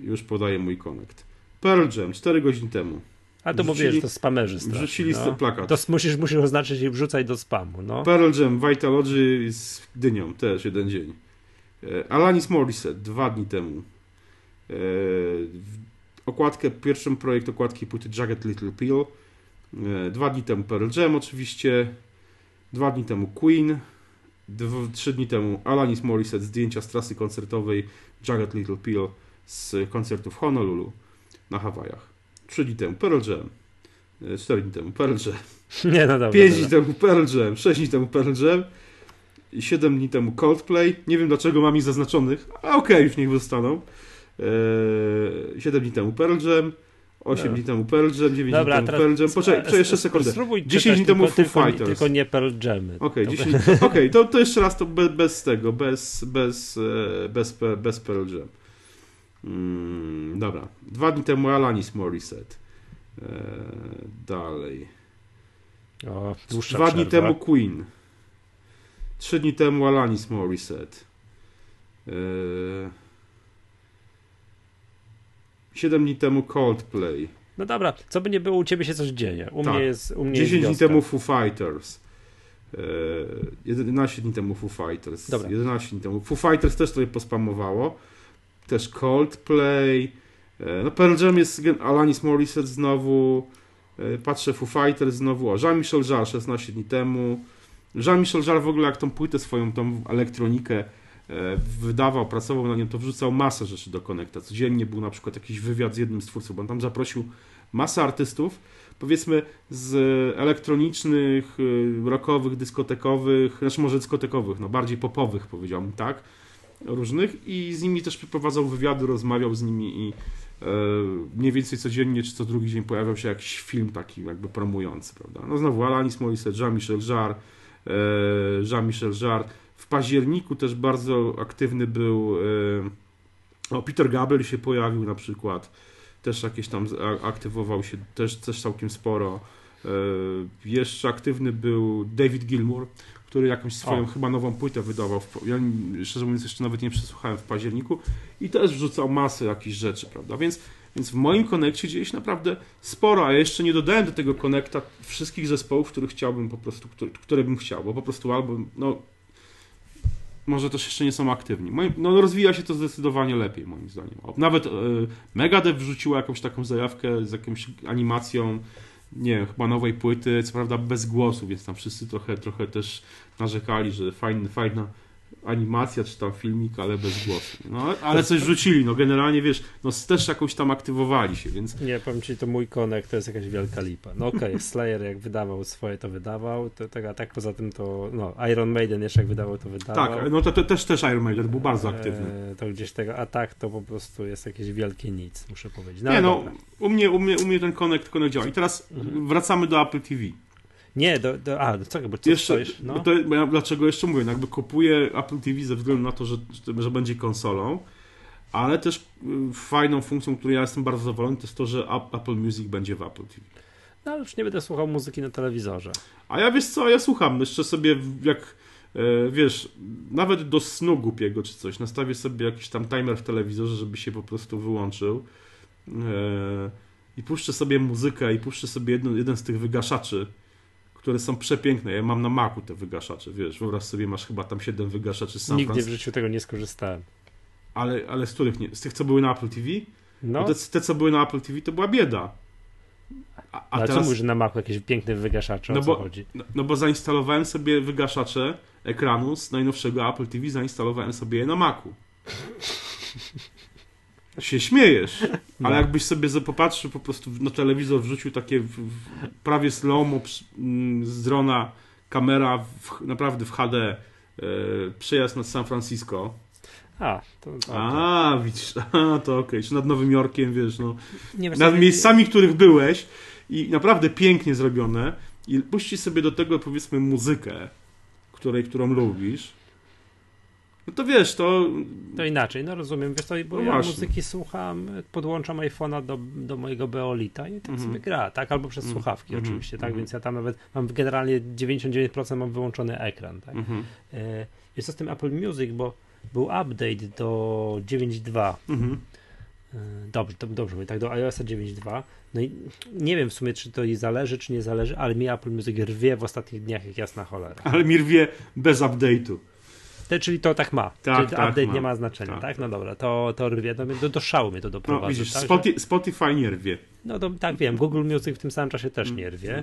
już podaję mój konekt. Pearl Jam, 4 godziny temu. A to mówię, że to spamerzy strasznie. Wrzucili no. plakat. To musisz, musisz oznaczyć i wrzucać do spamu. No. Pearl Jam, Vitalogy z Dynią, też jeden dzień. E, Alanis Morissette, dwa dni temu. E, okładkę, pierwszy projekt okładki płyty Jagged Little Pill. Dwa dni temu Pearl Jam oczywiście. Dwa dni temu Queen. Dwa, trzy dni temu Alanis Morissette, zdjęcia z trasy koncertowej Jagged Little Pill z koncertu w Honolulu na Hawajach. Trzy dni temu Pearl Jam. E, cztery dni temu Pearl Jam. Nie, no dobra, Pięć dni temu Pearl Jam. Sześć dni temu Pearl Jam. Siedem dni temu Coldplay. Nie wiem dlaczego mam ich zaznaczonych, a okej, okay, już niech zostaną. Eee, 7 dni temu Pearl Jam. 8 no. dni temu Pearl Jam, 9 Dobra, dni temu Pearl Jam. Poczekaj, jeszcze sekundę. Spróbuj 10 dni temu Foo Fighters. Tylko nie Pearl Jamy. Okej, okay, okay, to, to jeszcze raz to be, bez tego, bez, bez, e, bez, bez Pearl Jam. Mm, dobra. Dwa dni temu Alanis Morissette. E, dalej. O, Dwa przerwa. dni temu Queen. Trzy dni temu Alanis Morissette. Eee, 7 dni temu Coldplay. No dobra, co by nie było, u ciebie się coś dzieje. U tak. mnie jest u mnie 10 jest dni temu Foo Fighters. E, 11 dni temu Foo Fighters. Dobra. 11 dni temu. Foo Fighters też trochę pospamowało. Też Coldplay. E, no Pearl Jam jest Alanis Morissette znowu. E, patrzę Foo Fighters znowu. O, Jean-Michel Jarre 16 dni temu. Jean-Michel Jarre w ogóle jak tą płytę swoją, tą elektronikę wydawał, pracował na nią, to wrzucał masę rzeczy do Connecta. Codziennie był na przykład jakiś wywiad z jednym z twórców, bo on tam zaprosił masę artystów, powiedzmy z elektronicznych, y, rockowych, dyskotekowych, znaczy może dyskotekowych, no bardziej popowych powiedziałbym, tak, różnych i z nimi też przeprowadzał wywiady, rozmawiał z nimi i e, mniej więcej codziennie czy co drugi dzień pojawiał się jakiś film taki jakby promujący, prawda. No znowu Alanis Morissette, Jean-Michel Jarre, e, Jean-Michel Jarre. W październiku też bardzo aktywny był e, o, Peter Gabriel się pojawił na przykład, też jakieś tam aktywował się, też, też całkiem sporo. E, Jeszcze aktywny był David Gilmour, który jakąś swoją O. chyba nową płytę wydawał. W, ja szczerze mówiąc jeszcze nawet nie przesłuchałem w październiku i też wrzucał masę jakichś rzeczy, prawda? Więc, więc w moim konekcie dzieje się naprawdę sporo, a jeszcze nie dodałem do tego konekta wszystkich zespołów, których chciałbym po prostu, które, które bym chciał, bo po prostu albo no może też jeszcze nie są aktywni. No rozwija się to zdecydowanie lepiej moim zdaniem. Nawet e, Megadeth wrzuciła jakąś taką zajawkę z jakąś animacją, nie wiem, chyba nowej płyty, co prawda bez głosu, więc tam wszyscy trochę, trochę też narzekali, że fajny, fajna animacja czy tam filmik, ale bez głosu. No, ale- coś wrzucili, no generalnie wiesz, no też jakąś tam aktywowali się, więc Nie, powiem ci, to mój konek to jest jakaś wielka lipa. No okej, Slayer jak wydawał swoje, to wydawał, to, tak, a tak poza tym to, no, Iron Maiden jeszcze jak wydawał, to wydawał. tak, no to, to też, też Iron Maiden był bardzo aktywny. E, to gdzieś tego, a tak to po prostu jest jakieś wielkie nic, muszę powiedzieć. No, Nie no, dobra. u mnie, u, mnie, u mnie ten connect, connect działa. I teraz Mhm. wracamy do Apple TV. Nie, do, do, a, do czego, bo co Jeszcze, stoisz? No. to, bo ja, dlaczego jeszcze mówię, no jakby kupuję Apple TV ze względu na to, że, że, będzie konsolą, ale też y, fajną funkcją, której ja jestem bardzo zadowolony, to jest to, że Ap- Apple Music będzie w Apple TV. no ale już nie będę słuchał muzyki na telewizorze. A ja wiesz co, ja słucham, jeszcze sobie jak e, wiesz, nawet do snu głupiego czy coś, nastawię sobie jakiś tam timer w telewizorze, żeby się po prostu wyłączył e, i puszczę sobie muzykę i puszczę sobie jedno, jeden z tych wygaszaczy, które są przepiękne. Ja mam na Macu te wygaszacze, wiesz, wyobraź sobie, masz chyba tam 7 wygaszaczy z San Nigdy w życiu tego nie skorzystałem. Ale, ale z których nie? Z tych, co były na Apple TV? No, te, te, co były na Apple TV, to była bieda. A, a co teraz... mówisz, że na Macu jakieś piękne wygaszacze, o No bo- chodzi? No, no bo zainstalowałem sobie wygaszacze ekranu z najnowszego Apple TV, zainstalowałem sobie je na Macu. Się śmiejesz, No. ale jakbyś sobie popatrzył po prostu na telewizor, wrzucił takie w, w, prawie slow-mo przy- mm, z drona kamera w, naprawdę w HD e, przejazd nad San Francisco. A, to, to A, widzisz, a, to okej, czy nad Nowym Jorkiem, wiesz, no. nie nad co, miejscami, w których byłeś i naprawdę pięknie zrobione i puścisz sobie do tego powiedzmy muzykę, której, którą lubisz, no to wiesz, to To inaczej, no rozumiem, wiesz co, bo No ja właśnie. muzyki słucham, podłączam iPhone'a do, do mojego Beolita i tak Mhm. sobie gra, tak, albo przez Mhm. słuchawki Mhm. oczywiście, tak, Mhm. więc ja tam nawet mam generalnie 99% mam wyłączony ekran, tak. mhm. E, jest to z tym Apple Music, bo był update do 9.2, Mhm. e, dobrze, to dobrze mówię, tak, do iOSa 9.2, no i nie wiem w sumie, czy to jej zależy, czy nie zależy, ale mi Apple Music rwie w ostatnich dniach jak jasna cholera. ale mi rwie bez update'u. Te, czyli to tak ma, Tak, czyli tak, update ma. nie ma znaczenia, Tak. tak, no dobra, to, to rwie, mnie- do, do szału mnie to No doprowadza, widzisz, tak, że- Spotify, Spotify nie rwie. No to tak wiem, Google Music w tym samym czasie też nie rwie.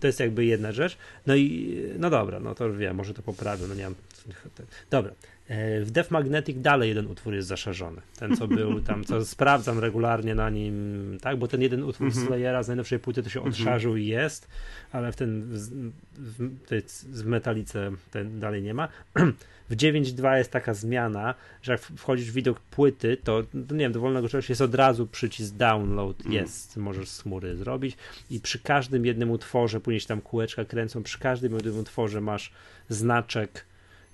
To jest jakby jedna rzecz. No i no dobra, no to wiem, może to poprawię, no nie mam. Dobra. E, W Def Magnetic dalej jeden utwór jest zaszarzony. Ten, co był tam, co sprawdzam regularnie na nim, tak, bo ten jeden utwór Mhm. Slayera z najnowszej płyty to się odszarzył i jest, ale w ten w, w, tej, w metalice ten dalej nie ma. W 9.2 jest taka zmiana, że jak wchodzisz w widok płyty, to no nie wiem, dowolnego czegoś jest od razu przycisk download, Mm. jest, możesz z chmury zrobić i przy każdym jednym utworze, później się tam kółeczka kręcą, przy każdym jednym utworze masz znaczek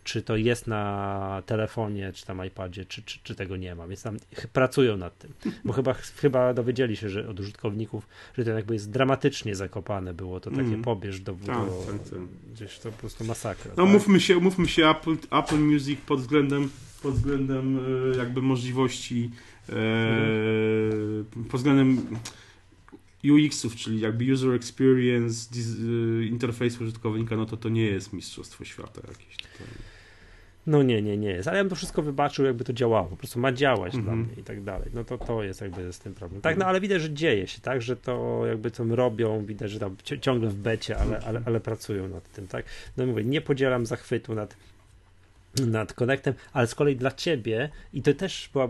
czy to jest na telefonie, czy tam iPadzie, czy, czy, czy tego nie ma, więc tam pracują nad tym, bo chyba, chyba dowiedzieli się, że od użytkowników, że to jakby jest dramatycznie zakopane było, to takie mm. pobierz do, do tak, tak, tak. gdzieś to po prostu masakra. No tak? mówmy się, mówmy się Apple, Apple Music pod względem pod względem e, jakby możliwości e, mhm. pod względem UX-ów, czyli jakby user experience, e, interfejs użytkownika, no to to nie jest mistrzostwo świata jakieś tutaj. No nie, nie, nie jest. Ale ja bym to wszystko wybaczył, jakby to działało. Po prostu ma działać mm -hmm. dla mhm. mnie i tak dalej. No to to jest jakby z tym problem. Tak, no ale widać, że dzieje się, tak, że to jakby co robią, widać, że tam ciągle w becie, ale, ale, ale pracują nad tym, tak. No mówię, nie podzielam zachwytu nad nad Connectem, ale z kolei dla ciebie, i to też była,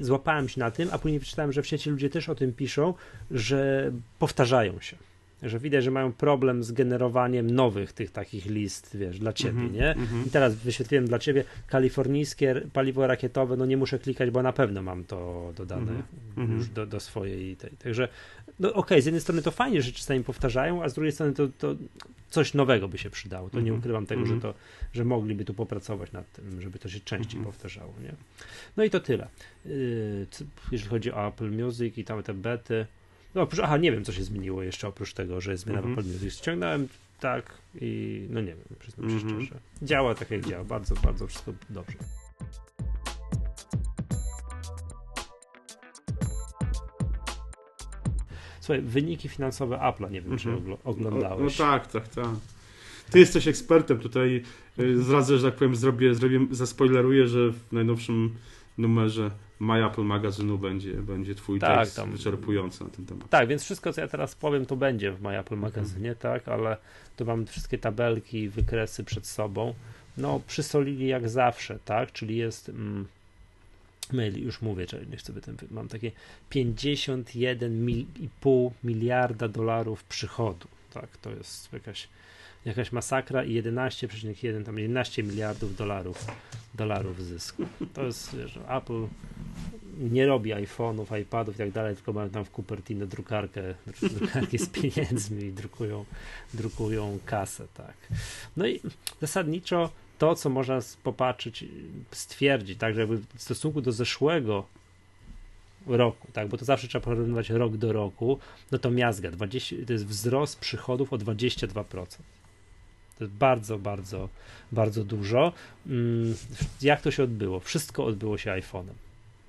złapałem się na tym, a później wyczytałem, że w sieci ludzie też o tym piszą, że powtarzają się że widać, że mają problem z generowaniem nowych tych takich list, wiesz, dla ciebie, mm -hmm, nie? Mm -hmm. I teraz wyświetliłem dla ciebie kalifornijskie paliwo rakietowe, no nie muszę klikać, bo na pewno mam to dodane mm -hmm. już do, do swojej tej. Także, no okej, okay, z jednej strony to fajnie, że czasami powtarzają, a z drugiej strony to, to coś nowego by się przydało. To nie mhm. ukrywam tego, że mhm. to, że mogliby tu popracować nad tym, żeby to się częściej mhm. powtarzało, nie? No i to tyle. Yy, jeżeli chodzi o Apple Music i tam te bety, no oprócz, aha, nie wiem, co się zmieniło jeszcze oprócz tego, że jest zmiana mm -hmm. Apple Music. Ściągnąłem tak i no nie wiem, przyznam się mm -hmm. szczerze. Działa tak jak działa, bardzo, bardzo wszystko dobrze. Słuchaj, wyniki finansowe Apple'a, nie wiem, mm -hmm. czy mhm. oglądałeś. No, no tak, tak, tak. Ty jesteś ekspertem tutaj. Y, zradzę, że tak powiem, zrobię, zrobię, zaspoileruję, że w najnowszym numerze My Apple magazynu będzie, będzie twój tak, tekst tam, wyczerpujący na ten temat. Tak, więc wszystko, co ja teraz powiem, to będzie w My Apple magazynie, mhm. tak, ale tu mam wszystkie tabelki, wykresy przed sobą. No, przysolili jak zawsze, tak, czyli jest... Mm, już mówię, czyli nie chcę ten, mam takie 51,5 miliarda dolarów przychodu, tak, to jest jakaś jakaś masakra i 11,1 tam 11 miliardów dolarów dolarów zysku. To jest, wiesz, Apple nie robi iPhone'ów, iPadów i tak dalej, tylko mają tam w Cupertino drukarkę, znaczy z pieniędzmi i drukują, drukują kasę, tak. No i zasadniczo to, co można popatrzeć, stwierdzić, tak, że w stosunku do zeszłego roku, tak, bo to zawsze trzeba porównywać rok do roku, no to miazga, 20, to jest wzrost przychodów o 22%. To jest bardzo, bardzo, bardzo dużo. Mm, jak to się odbyło? Wszystko odbyło się iPhone'em.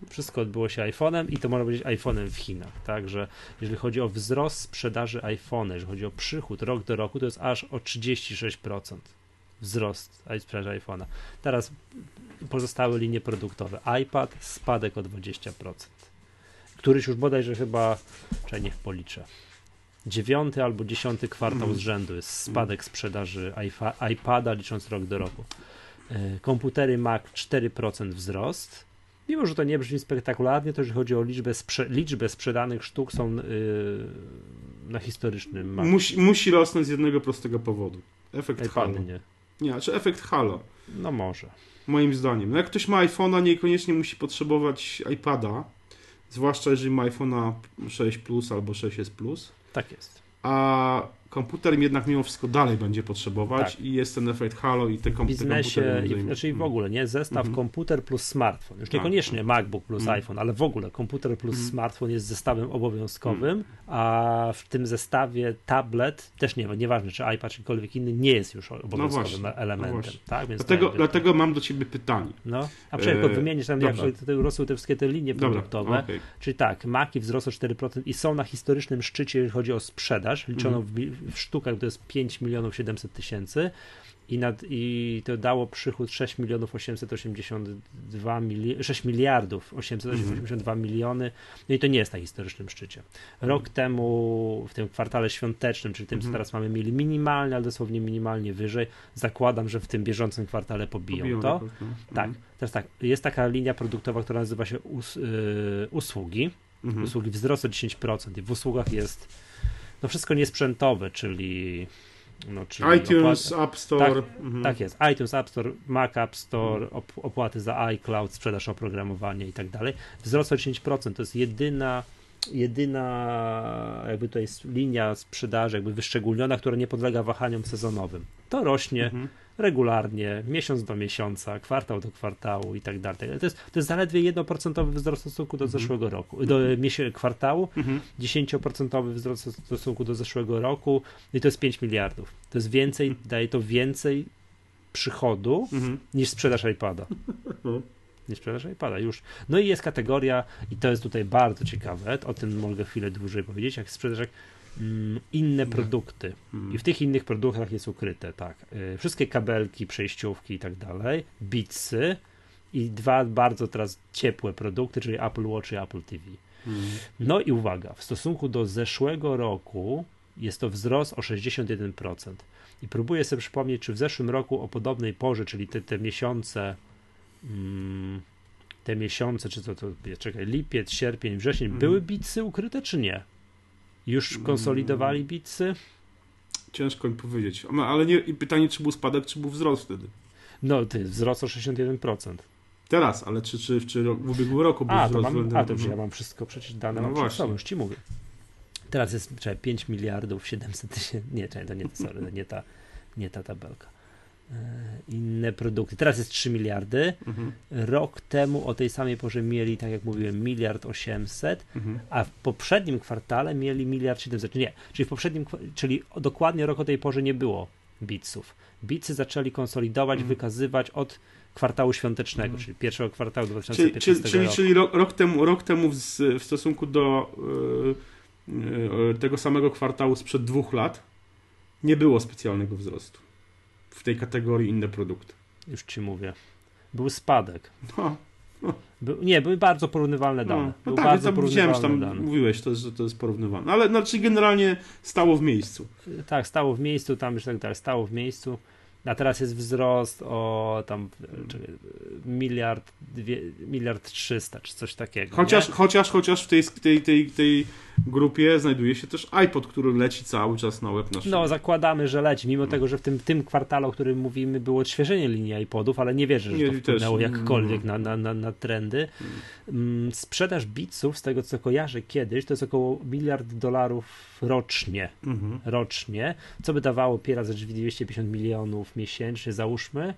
Wszystko odbyło się iPhone'em i to można powiedzieć iPhone'em w Chinach. Także jeżeli chodzi o wzrost sprzedaży iPhone'a, jeżeli chodzi o przychód rok do roku, to jest aż o 36% wzrost sprzedaży iPhone'a. Teraz pozostałe linie produktowe. iPad spadek o 20%. Któryś już bodajże chyba, czy niech policzę dziewiąty albo dziesiąty kwartał mm. z rzędu jest spadek sprzedaży iPada licząc rok do roku. E, komputery Mac 4% wzrost. Mimo, że to nie brzmi spektakularnie, to jeżeli chodzi o liczbę, sprze liczbę sprzedanych sztuk są yy, na historycznym Mac. Musi, musi rosnąć z jednego prostego powodu. Efekt iPady Halo. Nie. nie, czy znaczy efekt Halo. No może. Moim zdaniem. No jak ktoś ma iPhone'a, niekoniecznie musi potrzebować iPada, zwłaszcza jeżeli ma iPhone'a 6 Plus albo 6s Plus. Tak jest. A komputer jednak mimo wszystko dalej będzie potrzebować tak. i jest ten efekt Halo i te, kom- biznesie, te komputery. I, znaczy w ogóle, nie? Zestaw mm -hmm. komputer plus smartfon. Już tak, niekoniecznie tak. MacBook plus mm. iPhone, ale w ogóle komputer plus mm. smartfon jest zestawem obowiązkowym, mm. a w tym zestawie tablet też nie ma, nieważne czy iPad czy ktokolwiek inny, nie jest już obowiązkowym no elementem. No tak? Więc dlatego, dlatego mam do ciebie pytanie. No, a przecież e... wymienisz tam, jak te, rosły te wszystkie te linie produktowe, okay. czyli tak, Maki wzrosły 4% i są na historycznym szczycie, jeżeli chodzi o sprzedaż, liczoną mm. w, w sztukach, to jest 5 milionów 700 tysięcy i, nad, i to dało przychód 6 milionów 882 mili 6 miliardów 882 mm. miliony, no i to nie jest na historycznym szczycie. Rok mm. temu w tym kwartale świątecznym, czyli tym, mm. co mhm. teraz mamy, mieli minimalnie, ale dosłownie minimalnie wyżej. Zakładam, że w tym bieżącym kwartale pobiją, pobiją to. No. Tak, mhm. teraz tak, jest taka linia produktowa, która nazywa się us, y, usługi. Mhm. Usługi wzrosły 10% i w usługach jest no wszystko niesprzętowe, czyli no, czyli iTunes, opłaty. App Store. Tak, mhm. tak, jest. iTunes, App Store, Mac App Store, op opłaty za iCloud, sprzedaż oprogramowania i tak dalej. Wzrost o 10%. To jest jedyna jedyna jakby to jest linia sprzedaży jakby wyszczególniona, która nie podlega wahaniom sezonowym. To rośnie, mhm. Regularnie, miesiąc do miesiąca, kwartał do kwartału i tak dalej. To jest, to jest zaledwie 1% wzrost w stosunku do mhm. zeszłego roku, do kwartału, 10% mhm. wzrost w stosunku do zeszłego roku i to jest 5 miliardów. To jest więcej, mhm. daje to więcej przychodu mhm. niż sprzedaż iPada. No. Nie sprzedaż iPada już. No i jest kategoria, i to jest tutaj bardzo ciekawe, o tym mogę chwilę dłużej powiedzieć, jak sprzedaż inne produkty. I w tych innych produktach jest ukryte, tak. Y, wszystkie kabelki, przejściówki i tak dalej, bitsy i dwa bardzo teraz ciepłe produkty, czyli Apple Watch i Apple TV. No i uwaga, w stosunku do zeszłego roku jest to wzrost o 61%. I próbuję sobie przypomnieć, czy w zeszłym roku o podobnej porze, czyli te, te miesiące, mm, te miesiące, czy to, to czekaj, lipiec, sierpień, wrzesień, mm. były bitsy ukryte, czy nie? Już mm. konsolidowali bitsy? Ciężko mi powiedzieć. Ale nie, pytanie, czy był spadek, czy był wzrost wtedy? No, ty, wzrost o 61%. Teraz, ale czy, czy, czy w ubiegłym roku był a, wzrost? To mam, a, to ja mam wszystko przecież dane no mam przed sobą, już ci mówię. Teraz jest czekaj, 5 miliardów 700 tysięcy. Nie, czekaj, to nie, sorry, nie ta, nie ta tabelka. E, inne produkty. Teraz jest 3 miliardy. Mhm. Rok temu o tej samej porze mieli, tak jak mówiłem, miliard 800, mhm. a w poprzednim kwartale mieli miliard 700. Nie, czyli w poprzednim, czyli dokładnie rok o tej porze nie było bitsów. Bitsy zaczęli konsolidować, mhm. wykazywać od kwartału świątecznego, mhm. czyli pierwszego kwartału 2015 czyli, czyli, czyli, czyli rok, rok, temu, rok temu w, w stosunku do yy E, tego samego kwartału sprzed dwóch lat nie było specjalnego wzrostu w tej kategorii inne produkty. Już ci mówię. Był spadek. No. no. Był, nie, były bardzo porównywalne no, dane. No, no tak, bardzo tam widziałem, że tam dane. mówiłeś, to, że to jest porównywalne. Ale znaczy generalnie stało w miejscu. Tak, stało w miejscu, tam już tak dalej, stało w miejscu. A teraz jest wzrost o tam czekaj, miliard, dwie, miliard trzysta, czy coś takiego. Chociaż, chociaż, chociaż w tej, tej, tej, tej grupie znajduje się też iPod, który leci cały czas na web na No, zakładamy, że leci, mimo tego, że w tym, tym kwartale, o którym mówimy, było odświeżenie linii iPodów, ale nie wierzę, że nie, to wpłynęło też. jakkolwiek mm. na, na, na, trendy. Mm. Sprzedaż bitsów, z tego co kojarzę kiedyś, to jest około miliard dolarów rocznie. Mhm. Rocznie, co by dawało P razy 250 milionów miesięcznie, załóżmy.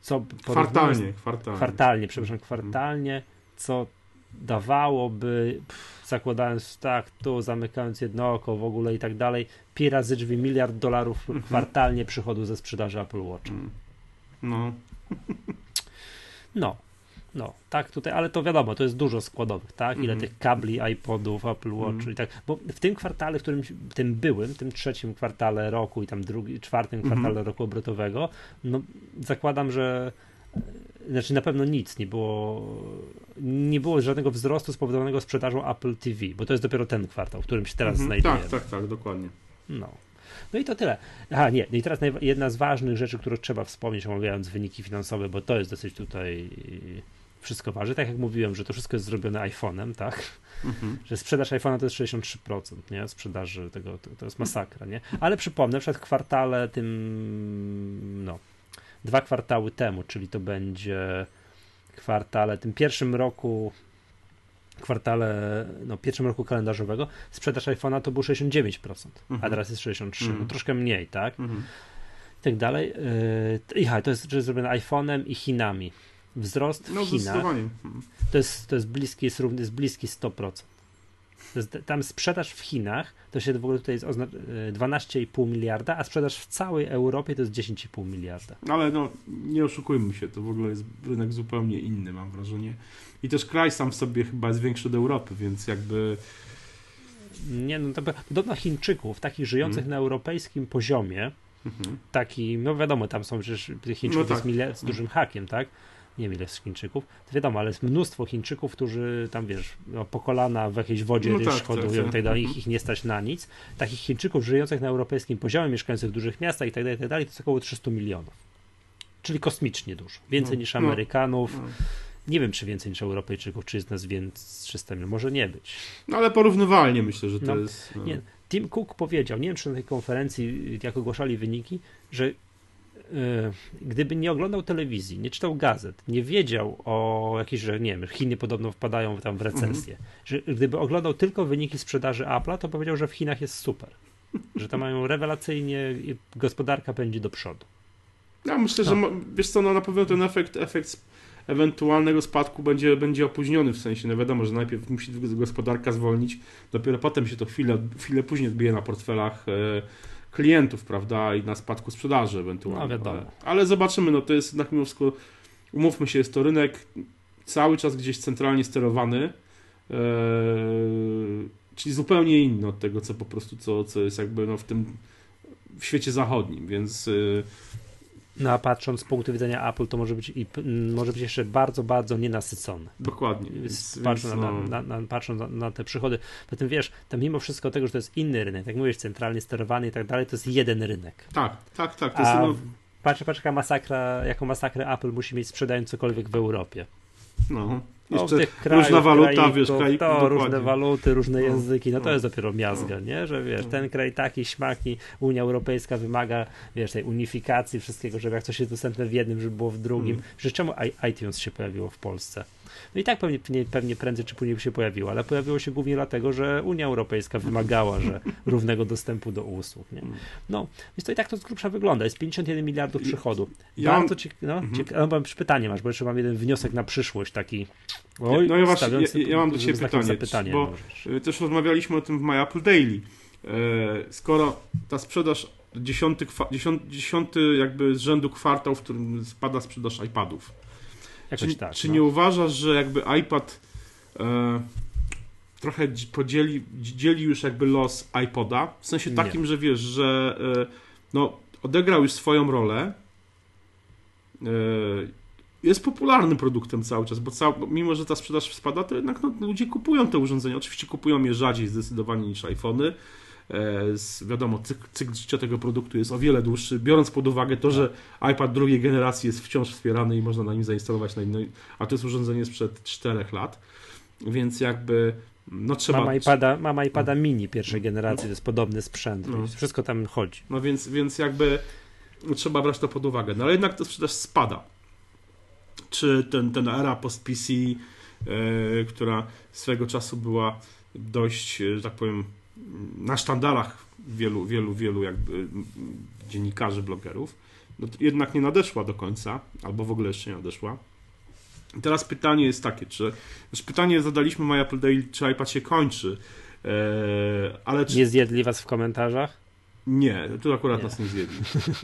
Co kwartalnie, kwartalnie. Kwartalnie, przepraszam, kwartalnie, co dawałoby, pff, zakładając tak, tu zamykając jedno oko w ogóle i tak dalej, pi razy drzwi miliard dolarów mhm. kwartalnie przychodu ze sprzedaży Apple Watch. Mm. No. No. No, tak tutaj, ale to wiadomo, to jest dużo składowych, tak? Ile mm. tych kabli, iPodów, Apple Watch mm. i tak, bo w tym kwartale, w którym, tym byłym, tym trzecim kwartale roku i tam drugi, czwartym mhm. kwartale mm. roku obrotowego, no zakładam, że znaczy na pewno nic, nie było, nie było żadnego wzrostu spowodowanego sprzedażą Apple TV, bo to jest dopiero ten kwartał, w którym się teraz mhm, znajdujemy. Tak, tak, tak, dokładnie. No. No i to tyle. Aha, nie. No i teraz jedna z ważnych rzeczy, którą trzeba wspomnieć, omawiając wyniki finansowe, bo to jest dosyć tutaj wszystko waży. Tak jak mówiłem, że to wszystko jest zrobione iPhone'em, tak? Mhm. Że sprzedaż iPhone'a to jest 63%, nie? Sprzedaży tego, to, to jest masakra, nie? Ale przypomnę, przed kwartale tym, no, dwa kwartały temu, czyli to będzie kwartale, tym pierwszym roku kwartale, no pierwszym roku kalendarzowego sprzedaż iPhone'a to było 69%, mhm. a teraz jest 63%, mhm. no troszkę mniej, tak? Mhm. I tak dalej. Yy, I to jest zrobione iPhone'em i Chinami. Wzrost w no, Chinach mhm. to jest, to jest bliski, jest, równy, jest bliski 100% tam sprzedaż w Chinach to się w ogóle tutaj jest 12,5 e, miliarda, a sprzedaż w całej Europie to jest 10,5 miliarda. Ale no, nie oszukujmy się, to w ogóle jest rynek zupełnie inny, mam wrażenie. I też kraj sam w sobie chyba jest większy od Europy, więc jakby. Nie, no to podobno Chińczyków, takich żyjących hmm. na europejskim poziomie, mhm. taki, no wiadomo, tam są przecież Chińczyków no tak. z, z dużym hakiem, tak? Nie wiem ile jest Chińczyków, to wiadomo, ale jest mnóstwo Chińczyków, którzy tam, wiesz, no, po kolana w jakiejś wodzie no tak, hodują tak, tak. tak ich, ich nie stać na nic. Takich Chińczyków żyjących na europejskim poziomie, mieszkających w dużych miastach i tak dalej, i tak dalej, to jest około 300 milionów. Czyli kosmicznie dużo. Więcej no, niż no, Amerykanów. No, nie wiem, czy więcej niż Europejczyków, czy jest nas więcej 300 milionów. Może nie być. No ale porównywalnie myślę, że to no, jest. Nie. Tim Cook powiedział, nie wiem, czy na tej konferencji, jak ogłaszali wyniki, że gdyby nie oglądał telewizji, nie czytał gazet, nie wiedział o jakiejś, że nie wiem, Chiny podobno wpadają tam w recesję, mhm. że gdyby oglądał tylko wyniki sprzedaży Apple'a, to powiedział, że w Chinach jest super. Że tam mają rewelacyjnie gospodarka pędzi do przodu. Ja myślę, no. że wiesz co, no na pewno ten efekt, efekt ewentualnego spadku będzie, będzie opóźniony, w sensie, no wiadomo, że najpierw musi gospodarka zwolnić, dopiero potem się to chwilę, chwilę później odbije na portfelach e, klientów, prawda, i na spadku sprzedaży ewentualnie. No. Ale, ale zobaczymy, no to jest jednak mimo wszystko, umówmy się, jest to rynek cały czas gdzieś centralnie sterowany, e, czyli zupełnie inny od tego, co po prostu, co, co jest jakby no, w tym w świecie zachodnim, więc e, no a patrząc z punktu widzenia Apple, to może być i może być jeszcze bardzo, bardzo nienasycony. Dokładnie. Więc, patrząc, więc, no... na, na, na, patrząc na, te przychody, potem wiesz, to mimo wszystko tego, że to jest inny rynek, jak mówisz, centralnie sterowany i tak dalej, to jest jeden rynek. Tak, tak, tak. To a jest, no... patrz, patrz, jaka masakra, jaką masakrę Apple musi mieć sprzedając cokolwiek w Europie. No. No, Jeszcze krajów, różna waluta, wiesz, kraj, to, różne waluty, różne no, języki, no to no, jest dopiero miazga, no, nie? Że wiesz, no. ten kraj taki, śmaki, Unia Europejska wymaga, wiesz, tej unifikacji wszystkiego, żeby jak coś jest dostępne w jednym, żeby było w drugim. Mm. Że czemu iTunes się pojawiło w Polsce? No i tak pewnie, pewnie prędzej czy później by się pojawiło, ale pojawiło się głównie dlatego, że Unia Europejska wymagała że równego dostępu do usług. Nie? No, więc to i tak to z grubsza wygląda. Jest 51 miliardów przychodu. Ja Bardzo mam... no, mhm. ciekawe, no, pytanie masz, bo jeszcze mam jeden wniosek na przyszłość taki. Oj, no ja, właśnie, ja, ja mam do Ciebie pytanie, zapytanie, bo możesz. też rozmawialiśmy o tym w My Apple Daily. E, skoro ta sprzedaż dziesiąty, dziesiąty, dziesiąty jakby z rzędu kwartał, w którym spada sprzedaż iPadów, Jakoś czy, tak. Czy no. nie uważasz, że jakby iPad e, trochę podzieli dzieli już jakby los iPoda? W sensie takim, nie. że wiesz, że e, no, odegrał już swoją rolę. Jest popularnym produktem cały czas, bo cał, mimo, że ta sprzedaż spada, to jednak no, ludzie kupują te urządzenia. Oczywiście kupują je rzadziej zdecydowanie niż iPhony. E, wiadomo, cykl, cykl życia tego produktu jest o wiele dłuższy, biorąc pod uwagę to, że iPad drugiej generacji jest wciąż wspierany i można na nim zainstalować na innej, a to jest urządzenie sprzed 4 lat, więc jakby no trzeba... Mam iPada, mam iPada mini pierwszej generacji, to jest podobny sprzęt, no. wszystko tam chodzi. No więc, więc jakby trzeba brać to pod uwagę, no ale jednak to sprzedaż spada. Czy ten, ten era post-PC, e, która swego czasu była dość, że tak powiem, na sztandarach wielu, wielu, wielu jakby dziennikarzy, blogerów, no jednak nie nadeszła do końca, albo w ogóle jeszcze nie nadeszła. I teraz pytanie jest takie, czy już pytanie zadaliśmy My Apple Daily, czy iPad się kończy, e, ale czy... Nie zjedli was w komentarzach? Nie, tu akurat nie. nas nie zjedli.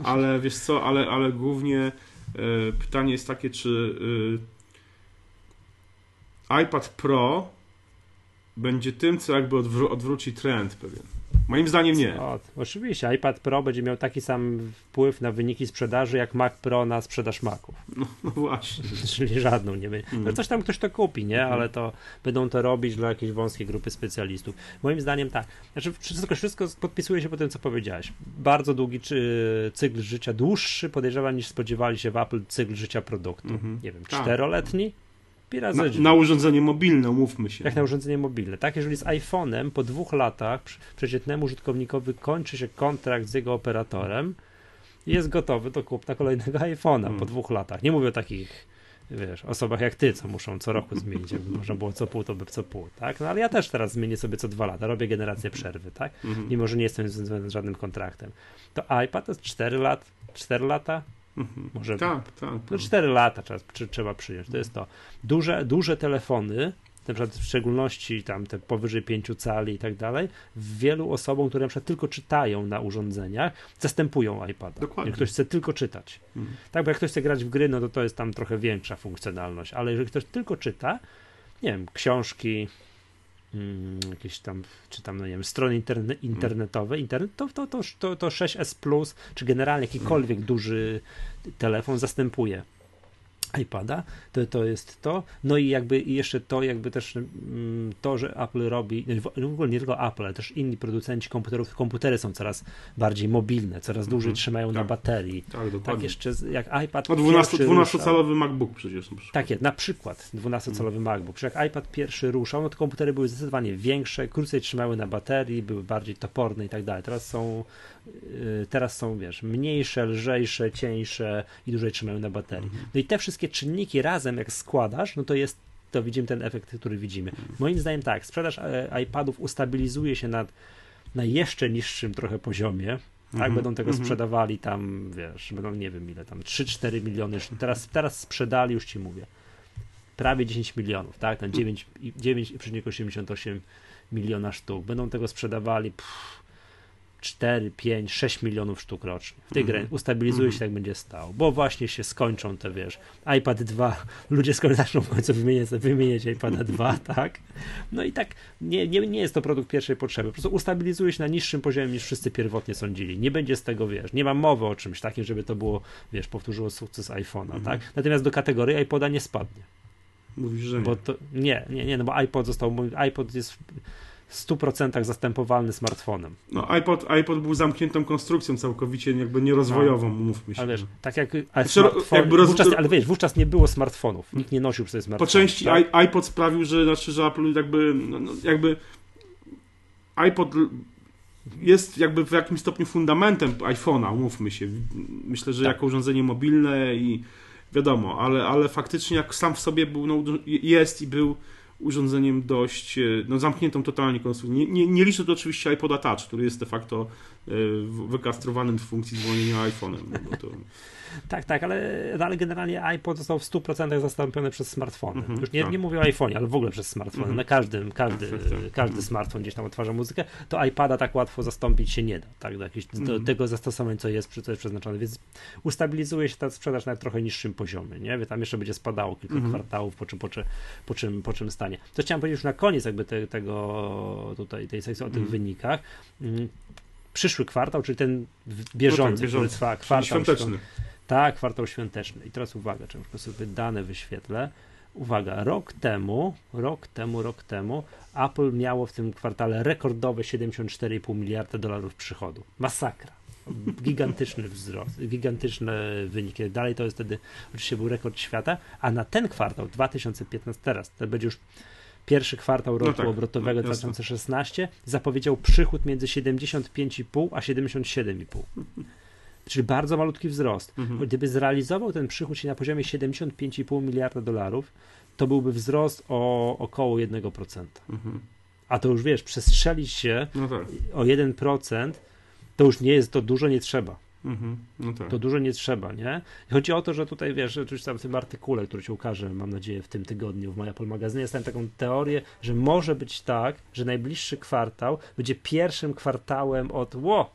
Ale wiesz co, ale, ale głównie e, pytanie jest takie, czy e, iPad Pro będzie tym, co jakby odwró odwróci trend pewien. Moim zdaniem nie. O, oczywiście, iPad Pro będzie miał taki sam wpływ na wyniki sprzedaży, jak Mac Pro na sprzedaż Maców. No, no właśnie. Czyli żadną nie będzie. Mm. No coś tam ktoś to kupi, nie? Ale to będą to robić dla jakiejś wąskiej grupy specjalistów. Moim zdaniem tak. Znaczy wszystko, wszystko podpisuje się po tym, co powiedziałeś. Bardzo długi czy, cykl życia, dłuższy podejrzewam niż spodziewali się w Apple cykl życia produktu. Mm -hmm. Nie wiem, tak. czteroletni? Na, na, urządzenie mobilne, umówmy się. Jak na urządzenie mobilne. Tak, jeżeli z iPhone'em po dwóch latach przeciętnemu użytkownikowi kończy się kontrakt z jego operatorem i jest gotowy do kupna kolejnego iPhone'a hmm. po dwóch latach. Nie mówię o takich wiesz, osobach jak ty, co muszą co roku zmienić, jakby można było co pół, to by co pół, tak? No ale ja też teraz zmienię sobie co dwa lata, robię generację przerwy, tak? Mhm. Mimo, że nie jestem związany z żadnym kontraktem. To iPad to jest 4 lat, 4 lata, Mhm. Może tak, tak, tak. No 4 lata trzeba, trzeba przyjąć. To jest to. Duże, duże telefony, na przykład w szczególności tam te powyżej 5 cali i tak dalej, wielu osobom, które na przykład tylko czytają na urządzeniach, zastępują iPada. Dokładnie. Jeżeli ktoś chce tylko czytać. Mhm. Tak, bo jak ktoś chce grać w gry, no to to jest tam trochę większa funkcjonalność, ale jeżeli ktoś tylko czyta, nie wiem, książki, Hmm, jakieś tam, czy tam, no nie wiem, strony interne, internetowe, internet, to, to, to, to, to 6S Plus, czy generalnie jakikolwiek duży telefon zastępuje iPada, to, to jest to. No i jakby jeszcze to, jakby też mm, to, że Apple robi, w ogóle nie tylko Apple, ale też inni producenci komputerów, komputery są coraz bardziej mobilne, coraz dłużej mm -hmm. trzymają tak. na baterii. Tak, dokładnie. Tak jeszcze jak iPad No 12, 12-calowy MacBook przecież. Na tak jest, na przykład 12-calowy mm. MacBook. Przecież jak iPad pierwszy ruszał, no to komputery były zdecydowanie większe, krócej trzymały na baterii, były bardziej toporne i tak dalej. Teraz są teraz są, wiesz, mniejsze, lżejsze, cieńsze i dłużej trzymają na baterii. Mhm. No i te wszystkie czynniki razem, jak składasz, no to jest, to widzimy ten efekt, który widzimy. Mhm. Moim zdaniem tak, sprzedaż e, iPadów ustabilizuje się na, na jeszcze niższym trochę poziomie, tak? Mhm. Będą tego mhm. sprzedawali tam, wiesz, będą nie wiem ile tam, 3-4 miliony, teraz, teraz sprzedali, już ci mówię, prawie 10 milionów, tak? Ten 9,88 miliona sztuk. Będą tego sprzedawali pff, 4, 5, 6 milionów sztuk rocznie. W tej mm. grze ustabilizuje się, tak będzie stało, bo właśnie się skończą te, wiesz, iPad 2, ludzie skoro zaczną w końcu wymieniać, wymieniać iPada 2, tak? No i tak nie, nie, nie jest to produkt pierwszej potrzeby, po prostu ustabilizuje się na niższym poziomie niż wszyscy pierwotnie sądzili. Nie będzie z tego, wiesz, nie ma mowy o czymś takim, żeby to było, wiesz, powtórzyło sukces iPhone'a, mm. tak? Natomiast do kategorii iPoda nie spadnie. Mówisz, że nie. Bo to, nie, nie, nie, no bo iPod został, iPod jest 100% zastępowalny smartfonem. No iPod, iPod był zamkniętą konstrukcją całkowicie jakby nierozwojową, no. mówmy się. Ale wiesz, tak jak ale, znaczy, jakby roz... wówczas, ale wiesz, wówczas nie było smartfonów, nikt nie nosił przez smartfonów. Po części tak? iPod sprawił, że, znaczy, że Apple jakby, no, no, jakby iPod jest jakby w jakimś stopniu fundamentem iPhone'a, umówmy się. Myślę, że tak. jako urządzenie mobilne i wiadomo, ale, ale faktycznie jak sam w sobie był, no, jest i był urządzeniem dość e, no, zamkniętą totalnie konstrukcją. Nie, nie, nie liczę tu oczywiście iPoda Touch, który jest de facto e, wykastrowanym w funkcji dzwonienia iPhone'em. No. Tak, tak, ale, ale generalnie iPod został w 100% zastąpiony przez smartfony. Mm -hmm, Już nie, tak. nie mówię o iPhone'ie, ale w ogóle przez smartfony. Mm -hmm. Na każdym, każdy, tak, tak, każdy mm -hmm. smartfon gdzieś tam odtwarza muzykę, to iPada tak łatwo zastąpić się nie da. Tak, do, do mhm. tego zastosowania, co jest, co jest przeznaczone. Więc ustabilizuje się ta sprzedaż na trochę niższym poziomie. Nie? Tam jeszcze będzie spadało kilka mhm. kwartałów, po czym, po, czym, po, czym, po czym stanie. To chciałem powiedzieć już na koniec jakby te, tego tutaj tej sekcji o tych mhm. wynikach mm, przyszły kwartał, czyli ten bieżący, no tak, bieżący. który trwa kwartał świąteczny. Tak, kwartał świąteczny. I teraz uwaga, czy sobie dane wyświetlę. Uwaga, rok temu, rok temu, rok temu Apple miało w tym kwartale rekordowe 74,5 miliarda dolarów przychodu. Masakra. Gigantyczny wzrost, gigantyczne wyniki. Dalej to jest wtedy, oczywiście był rekord świata, a na ten kwartał 2015, teraz, to będzie już pierwszy kwartał roku no tak, obrotowego no, 2016, zapowiedział przychód między 75,5 a 77,5 czyli bardzo malutki wzrost. Mhm. Gdyby zrealizował ten przychód się na poziomie 75,5 miliarda dolarów, to byłby wzrost o około 1%. Mhm. A to już wiesz, przestrzelić się no tak. o 1%, to już nie jest, to dużo nie trzeba. Mhm. No tak. To dużo nie trzeba, nie? Chodzi o to, że tutaj wiesz, że tam w tym artykule, który ci ukaże, mam nadzieję, w tym tygodniu w Apple Magazynie, jest tam taką teorię, że może być tak, że najbliższy kwartał będzie pierwszym kwartałem od ło,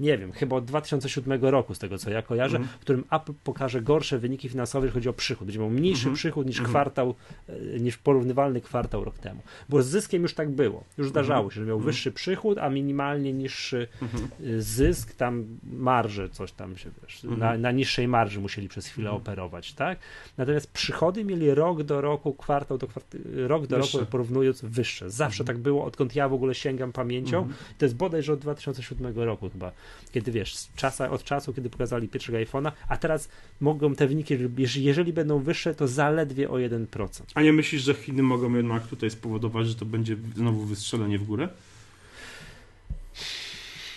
nie wiem, chyba od 2007 roku, z tego co ja kojarzę, mm. w którym Apple pokaże gorsze wyniki finansowe, jeżeli chodzi o przychód. Będzie miał mniejszy mm przychód niż -hmm. kwartał, e, niż porównywalny kwartał rok temu. Bo z zyskiem już tak było. Już mhm. zdarzało się, że miał mhm. wyższy przychód, a minimalnie niższy mhm. e, zysk, tam marże, coś tam się wiesz, na, na, niższej marży musieli przez chwilę operować, tak? Natomiast przychody mieli rok do roku, kwartał do kwartału, rok do wyższe. roku porównując wyższe. Zawsze tak było, odkąd ja w ogóle sięgam pamięcią. To jest bodajże od 2007 roku chyba kiedy wiesz, czasa, od czasu, kiedy pokazali pierwszego iPhone'a, a teraz mogą te wyniki, jeżeli będą wyższe, to zaledwie o 1%. A nie myślisz, że Chiny mogą jednak tutaj spowodować, że to będzie znowu wystrzelenie w górę?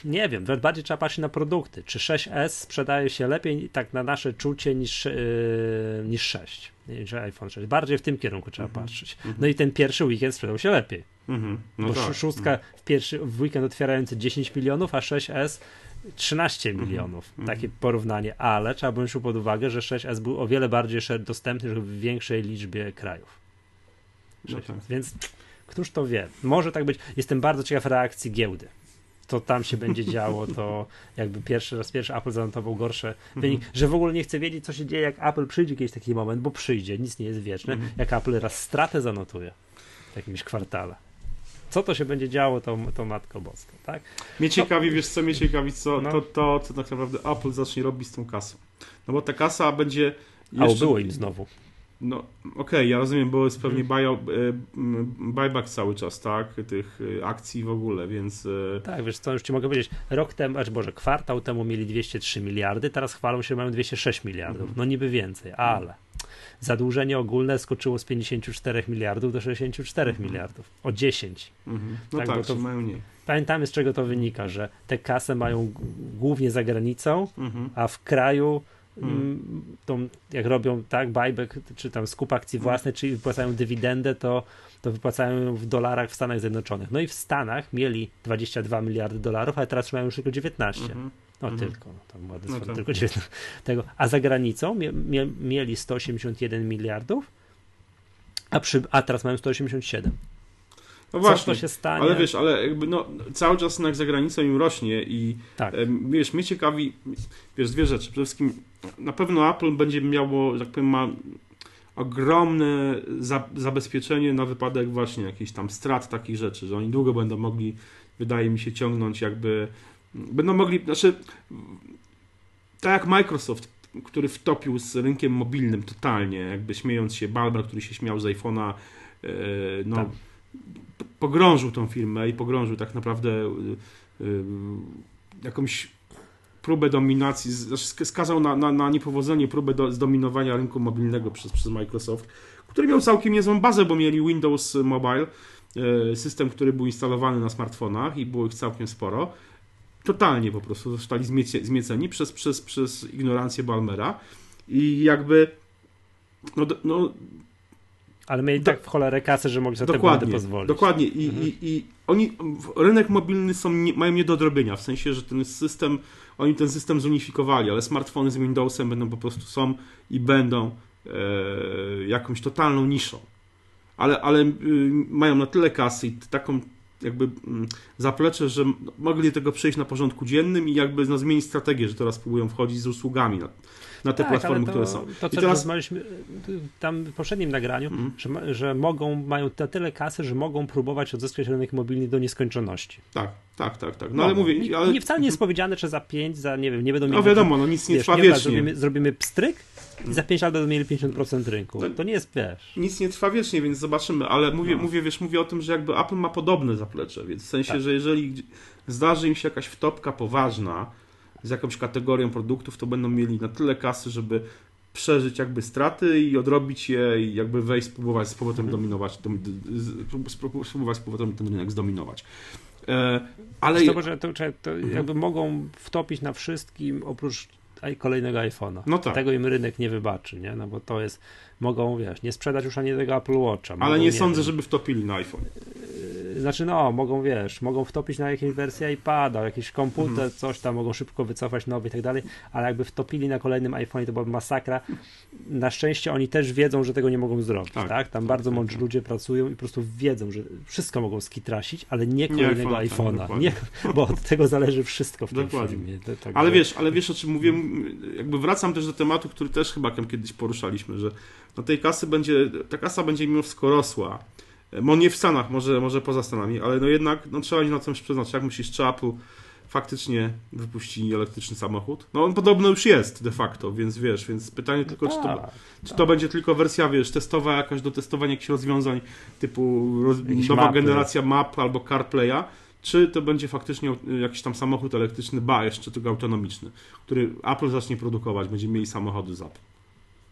Nie wiem, bardziej trzeba patrzeć na produkty. Czy 6S sprzedaje się lepiej, tak na nasze czucie, niż, yy, niż 6, niż iPhone 6. Bardziej w tym kierunku trzeba mm -hmm. patrzeć. Mm -hmm. No i ten pierwszy weekend sprzedał się lepiej. Mm -hmm. no Bo tak. szóstka no. w, pierwszy, w weekend otwierający 10 milionów, a 6S 13 mhm. milionów. Takie porównanie, ale trzeba wziąć pod uwagę, że 6S był o wiele bardziej dostępny w większej liczbie krajów. No tak. Więc któż to wie? Może tak być. Jestem bardzo ciekaw reakcji giełdy. To tam się będzie działo, to jakby pierwszy raz pierwszy Apple zanotował gorsze wynik, mm -hmm. że w ogóle nie chcę wiedzieć, co się dzieje, jak Apple przyjdzie jakiś taki moment, bo przyjdzie, nic nie jest wieczne, mm -hmm. jak Apple raz stratę zanotuje w jakimś kwartale co to się będzie działo, to, to Matko Boska, tak? Mnie ciekawi, no, wiesz co, mnie ciekawi, co, no. to, to, co tak naprawdę Apple zacznie robić z tą kasą. No bo ta kasa będzie... Jeszcze... A było im znowu. No, okej, okay, ja rozumiem, bo jest pewnie buy, e, buyback cały czas, tak, tych e, akcji w ogóle, więc... E, tak, wiesz co, już ci mogę powiedzieć, rok temu, znaczy Boże, kwartał temu mieli 203 miliardy, teraz chwalą się, że mają 206 miliardów, hmm. no niby więcej, ale zadłużenie ogólne skoczyło z 54 miliardów do 64 mhm. miliardów. O 10. Mhm. No tak, tak to mają nie. Pamiętamy z czego to wynika, że te kasy mają głównie za granicą, mhm. a w kraju mhm. mm, tą, jak robią tak buyback, czy tam skup akcji mhm. własnych, czy wypłacają dywidendę, to, to wypłacają w dolarach w Stanach Zjednoczonych. No i w Stanach mieli 22 miliardy dolarów, ale teraz mają już tylko 19. Mhm. No mhm. tylko, no, tam ładne no to... tylko 19 tego. A za granicą mie, mie, mieli 181 miliardów, a, przy, a teraz mają 187. No właśnie, się stanie? ale wiesz, ale jakby no, cały czas jednak za granicą im rośnie i tak. wiesz, mnie ciekawi, wiesz, dwie rzeczy. Przede wszystkim na pewno Apple będzie miało, tak powiem, ma ogromne za, zabezpieczenie na wypadek właśnie jakichś tam strat takich rzeczy, że oni długo będą mogli, wydaje mi się, ciągnąć jakby, będą mogli, znaczy tak jak Microsoft, który wtopił z rynkiem mobilnym totalnie, jakby śmiejąc się, Balber, który się śmiał z iPhone'a, e, no tak. pogrążył tą firmę i pogrążył tak naprawdę e, jakąś próbę dominacji, znaczy skazał na, na, na niepowodzenie próbę do, zdominowania rynku mobilnego przez, przez Microsoft, który miał całkiem niezłą bazę, bo mieli Windows Mobile, e, system, który był instalowany na smartfonach i było ich całkiem sporo. Totalnie po prostu zostali zmiecie, zmieceni przez, przez, przez ignorancję Balmera i jakby no, no ale mieli do, tak w cholerę kasy, że mogli sobie dokładnie, te pozwolić. Dokładnie. I, mhm. i, i oni, rynek mobilny są, nie, mają nie do odrobienia, w sensie, że ten system oni ten system zunifikowali, ale smartfony z Windowsem będą po prostu są i będą e, jakąś totalną niszą. Ale, ale y, mają na tyle kasy i taką jakby mm, zaplecze, że mogli tego przejść na porządku dziennym i jakby no, zmienić strategię, że teraz próbują wchodzić z usługami na, na te tak, platformy, to, które są. To, co I teraz... rozmawialiśmy tam w poprzednim nagraniu, mm. że, że mogą, mają na tyle kasy, że mogą próbować odzyskać rynek mobilny do nieskończoności. Tak, tak, tak, tak. No, no ale mówię... Ale... Nie, wcale nie jest powiedziane, że za 5, za nie wiem, nie będą mieli... No wiadomo, no nic nie wiesz, trwa wiecznie. Zrobimy, zrobimy pstryk i za 5 lat będą mieli 50% rynku. No, to nie jest, wiesz... Nic nie trwa wiecznie, więc zobaczymy, ale mówię, no. mówię, wiesz, mówię o tym, że jakby Apple ma podobne zaplecze, więc w sensie, tak. że jeżeli zdarzy im się jakaś wtopka poważna z jakąś kategorią produktów, to będą mieli na tyle kasy, żeby przeżyć jakby straty i odrobić je i jakby wejść, spróbować z powrotem mhm. dominować, spróbować z powrotem ten rynek zdominować. E, ale... To, że to, to mhm. jakby mogą wtopić na wszystkim oprócz kolejnego iPhone'a. No tak. Tego im rynek nie wybaczy, nie? No bo to jest, mogą, wiesz, nie sprzedać już ani tego Apple Watcha. Ale nie, nie sądzę, wiem, żeby wtopili na iPhone. Znaczy, no, mogą, wiesz, mogą wtopić na jakieś wersję iPada, jakiś komputer, mhm. coś tam, mogą szybko wycofać nowy i tak dalej, ale jakby wtopili na kolejnym iPhone, to byłaby masakra. Na szczęście oni też wiedzą, że tego nie mogą zrobić, tak? tak? Tam tak, bardzo tak, mądrzy tak. ludzie pracują i po prostu wiedzą, że wszystko mogą skitrasić, ale nie kolejnego iPhone'a, iPhone'a. nie, bo od tego zależy wszystko w tym dokładnie. Tak, ale wiesz, ale wiesz o czym mówię, jakby wracam też do tematu, który też chyba kiedyś poruszaliśmy, że no tej kasy będzie, ta kasa będzie mimo wszystko rosła Mo nie w Stanach, może, może poza Stanami, ale no jednak no, trzeba na coś przeznaczyć. Jak myślisz, czy Apple faktycznie wypuści elektryczny samochód? No on podobno już jest de facto, więc wiesz, więc pytanie tylko, czy to, tak, czy to będzie tylko wersja, wiesz, testowa jakaś do testowania jakichś rozwiązań typu roz, nowa mapy. generacja map albo CarPlaya, czy to będzie faktycznie jakiś tam samochód elektryczny, ba, jeszcze tylko autonomiczny, który Apple zacznie produkować, będzie mieli samochody z Apple.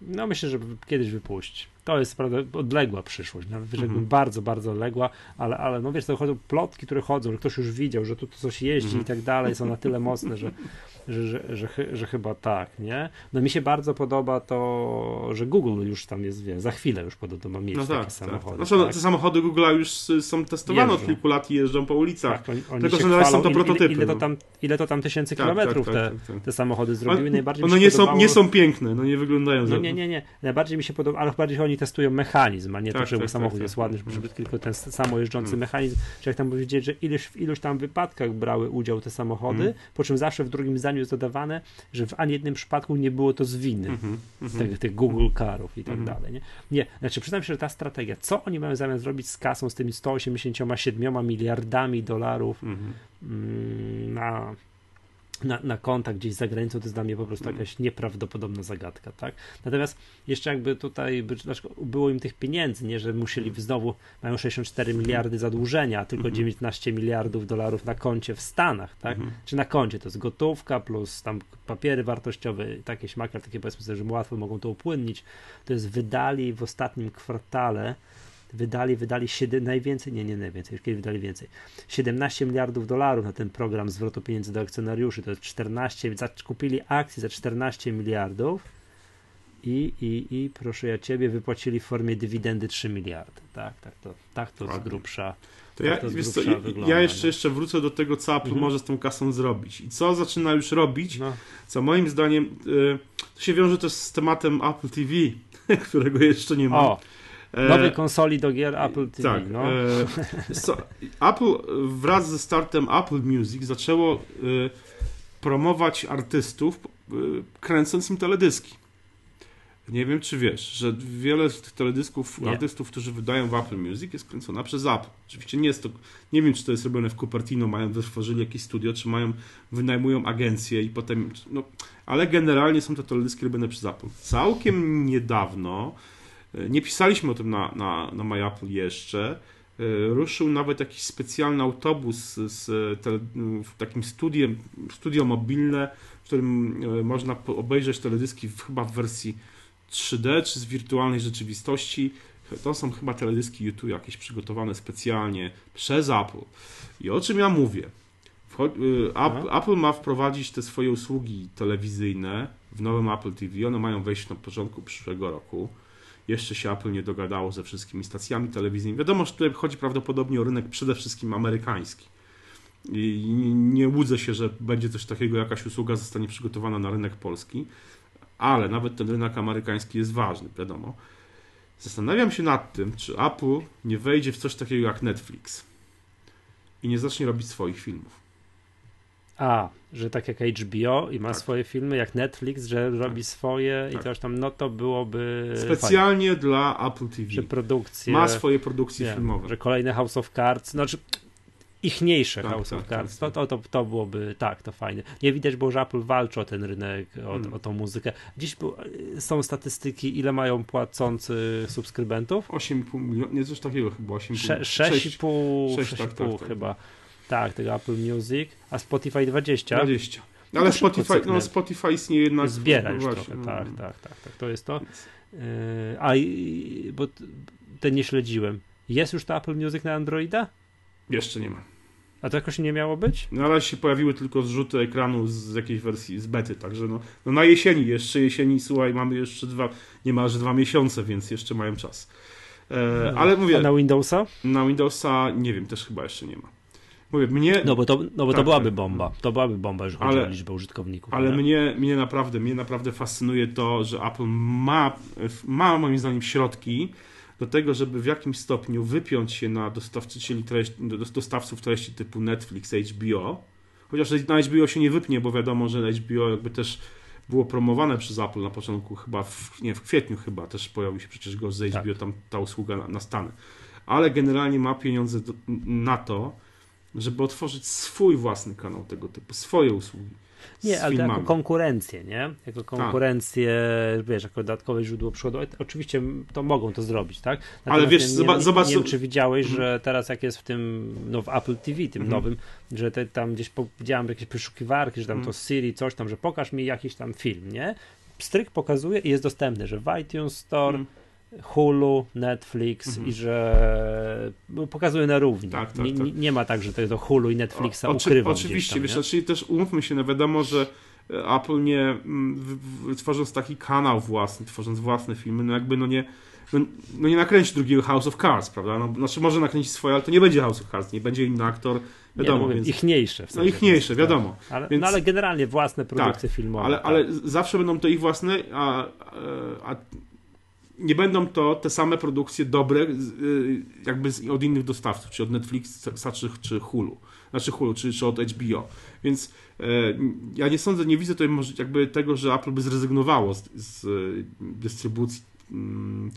No myślę, że kiedyś wypuści. To jest prawda odległa przyszłość, nawet mm -hmm. bardzo, bardzo odległa, ale, ale no wiesz, to chodzą plotki, które chodzą, że ktoś już widział, że tu, tu coś jeździ -hmm. i tak dalej, są na tyle mocne, że, że, że, że, że, chyba tak, nie? No mi się bardzo podoba to, że Google już tam jest, wie, za chwilę już podobno ma mieć no takie tak, samochody. Tak. Znaczy, tak? te samochody Google'a już są testowane jeżdżą. od kilku lat i jeżdżą po ulicach. Tak, oni, Tylko, że na razie są to prototypy. Ile, ile, to, tam, ile to tam tysięcy tak, kilometrów tak, te, tak, te samochody zrobiły. One, Najbardziej one nie, podobało... są, nie są piękne, no nie wyglądają no, nie, nie, nie. Najbardziej mi się podoba, ale bardziej oni testują mechanizm, a nie to, żeby samochód jest ładny, żeby tylko ten samo jeżdżący hmm. mechanizm. Czy jak tam powiedzieć, że ileś, w iluś tam wypadkach brały udział te samochody, hmm. po czym zawsze w drugim zdaniu jest dodawane, że w ani jednym przypadku nie było to z winy mm -hmm, tych, tych, Google Carów i tak mm -hmm. dalej. Nie? nie, znaczy przyznam się, że ta strategia, co oni mają zamiast zrobić z kasą, z tymi 187 miliardami dolarów mhm. mm, na na, na kontakt gdzieś za granicą, to jest dla mnie po prostu jakaś nieprawdopodobna zagadka, tak? Natomiast jeszcze jakby tutaj by, było im tych pieniędzy, nie, że musieli znowu, mają 64 miliardy zadłużenia, a tylko 19 mhm. miliardów dolarów na koncie w Stanach, tak? Mhm. Czy na koncie, to jest gotówka plus tam papiery wartościowe, takie śmakar, takie powiedzmy sobie, że łatwo mogą to upłynnić, to jest wydali w ostatnim kwartale wydali, wydali 7, najwięcej, nie, nie najwięcej, już kiedy wydali więcej, 17 miliardów dolarów na ten program zwrotu pieniędzy do akcjonariuszy, to jest 14, kupili akcje za 14 miliardów i, i, i proszę ja ciebie, wypłacili w formie dywidendy 3 miliardy. Tak, tak to, tak to z grubsza. To ja, tak to co, ja- wygląda, ja jeszcze, jeszcze wrócę do tego, co Apple Mhm. może z tą kasą zrobić. I co zaczyna już robić, No, co moim zdaniem y, to się wiąże też z tematem Apple TV, którego jeszcze nie ma. o, nowej konsoli do gier Apple TV. Tak. no. E, co, Apple wraz ze startem Apple Music zaczęło y, promować artystów, kręcąc im teledyski. Nie wiem, czy wiesz, że wiele z tych teledysków Nie. artystów, którzy wydają w Apple Music, jest kręcona przez Apple. Oczywiście nie jest to, nie wiem, czy to jest robione w Cupertino, mają wytworzyli jakieś studio, czy mają, wynajmują agencję i potem, no, ale generalnie są to teledyski robione przez Apple. Całkiem niedawno, e, nie pisaliśmy o tym na, na, na My Apple jeszcze, e, ruszył nawet jakiś specjalny autobus z takim studiem, studio mobilne, w którym e, można obejrzeć teledyski w, chyba w wersji 3D czy z wirtualnej rzeczywistości. To są chyba teledyski YouTube jakieś przygotowane specjalnie przez Apple. I o czym ja mówię? No. Apple ma wprowadzić te swoje usługi telewizyjne w nowym Apple TV. One mają wejść na początku przyszłego roku. Jeszcze się Apple nie dogadało ze wszystkimi stacjami telewizyjnymi. Wiadomo, że tutaj chodzi prawdopodobnie o rynek przede wszystkim amerykański. I nie łudzę się, że będzie coś takiego, jakaś usługa zostanie przygotowana na rynek polski, ale nawet ten rynek amerykański jest ważny, wiadomo. Zastanawiam się nad tym, czy Apple nie wejdzie w coś takiego jak Netflix i nie zacznie robić swoich filmów. A, że tak jak HBO i ma Tak. swoje filmy, jak Netflix, że robi swoje Tak. i coś tam, no to byłoby fajnie. Specjalnie dla Apple TV. Że produkcje, Ma swoje produkcje filmowe. że kolejne House of Cards, znaczy ichniejsze Tak, House tak, of Cards, tak, To, to, to, to byłoby, tak, to fajnie. Nie widać było, że Apple walczy o ten rynek, o, Hmm. o tą muzykę. Dziś był- są statystyki, ile mają płacący subskrybentów? 8,5 miliona, nie coś takiego chyba, 8,5 Sze- sześć- 6,5 sześć, 6,5 tak, tak, tak. chyba. Tak, tego Apple Music, a Spotify 20. 20. No Ale Spotify, no Spotify istnieje jednak... Zbiera już właśnie, trochę, no, tak, no. tak, tak, tak, to jest to. Yy, a bo t- te nie śledziłem. Jest już to Apple Music na Androida? Jeszcze nie ma. A to jakoś nie miało być? Na razie się pojawiły tylko zrzuty ekranu z jakiejś wersji, z bety, także no, no na jesieni, jeszcze jesieni, słuchaj, mamy jeszcze dwa, niemalże dwa miesiące, więc jeszcze mają czas. E, ale mówię, A na Windowsa? na Windowsa nie wiem, też chyba jeszcze nie ma. Mówię, mnie, No bo to, no bo to Tak, byłaby tak. bomba. To byłaby bomba, jeżeli chodzi Ale- o liczbę użytkowników. ale nie? mnie, mnie naprawdę, mnie naprawdę fascynuje to, że Apple ma, ma moim zdaniem środki do tego, żeby w jakimś stopniu wypiąć się na dostawczycieli treści, do- dostawców treści typu Netflix, HBO. Chociaż na HBO się nie wypnie, bo wiadomo, że HBO jakby też było promowane przez Apple na początku, chyba w, nie, w kwietniu chyba też pojawił się przecież go z HBO, Tak. tam ta usługa na, na Stany. Ale generalnie ma pieniądze do, na to, żeby otworzyć swój własny kanał tego typu, swoje usługi. Nie, ale to jako filmami. konkurencję, nie? Jako konkurencję, wiesz, jako dodatkowe źródło przychodu. Oczywiście to mogą to zrobić, tak? Ale wiesz, nie, zoba- nie, zobacz- Nie wiem, czy widziałeś, Mhm. że teraz jak jest w tym, no w Apple TV, tym Mhm. nowym, że te, tam gdzieś po- widziałem jakieś wyszukiwarki, że tam Mhm. to Siri, coś tam, że pokaż mi jakiś tam film, nie? Pstryk pokazuje i jest dostępny, że w iTunes Store, Mhm. Hulu, Netflix Mhm. i że no, pokazuje na równi. Tak, tak, nie, tak. nie, ma tak, że to, Hulu i Netflixa O- oczy- Oczywiście, gdzieś wiesz, tam, nie? znaczy też umówmy się, no wiadomo, że e, Apple nie, mm, tworząc taki kanał własny, tworząc własne filmy, no jakby no nie, no, no nie nakręci drugiego House of Cards, prawda? No, znaczy może nakręcić swoje, ale to nie będzie House of Cards, nie będzie inny aktor, wiadomo, nie, no, więc... ichniejsze. W No sensie, ichniejsze, tak. wiadomo. Ale, Więc- no ale generalnie własne produkcje filmowe. Ale, tak. ale zawsze będą to ich własne, a, a nie będą to te same produkcje dobre y, jakby od innych dostawców, czy od Netflixa, czy, czy Hulu, znaczy Hulu, czy, czy od HBO. Więc e, ja nie sądzę, nie widzę tutaj jakby tego, że Apple by zrezygnowało z, z y, dystrybucji mm,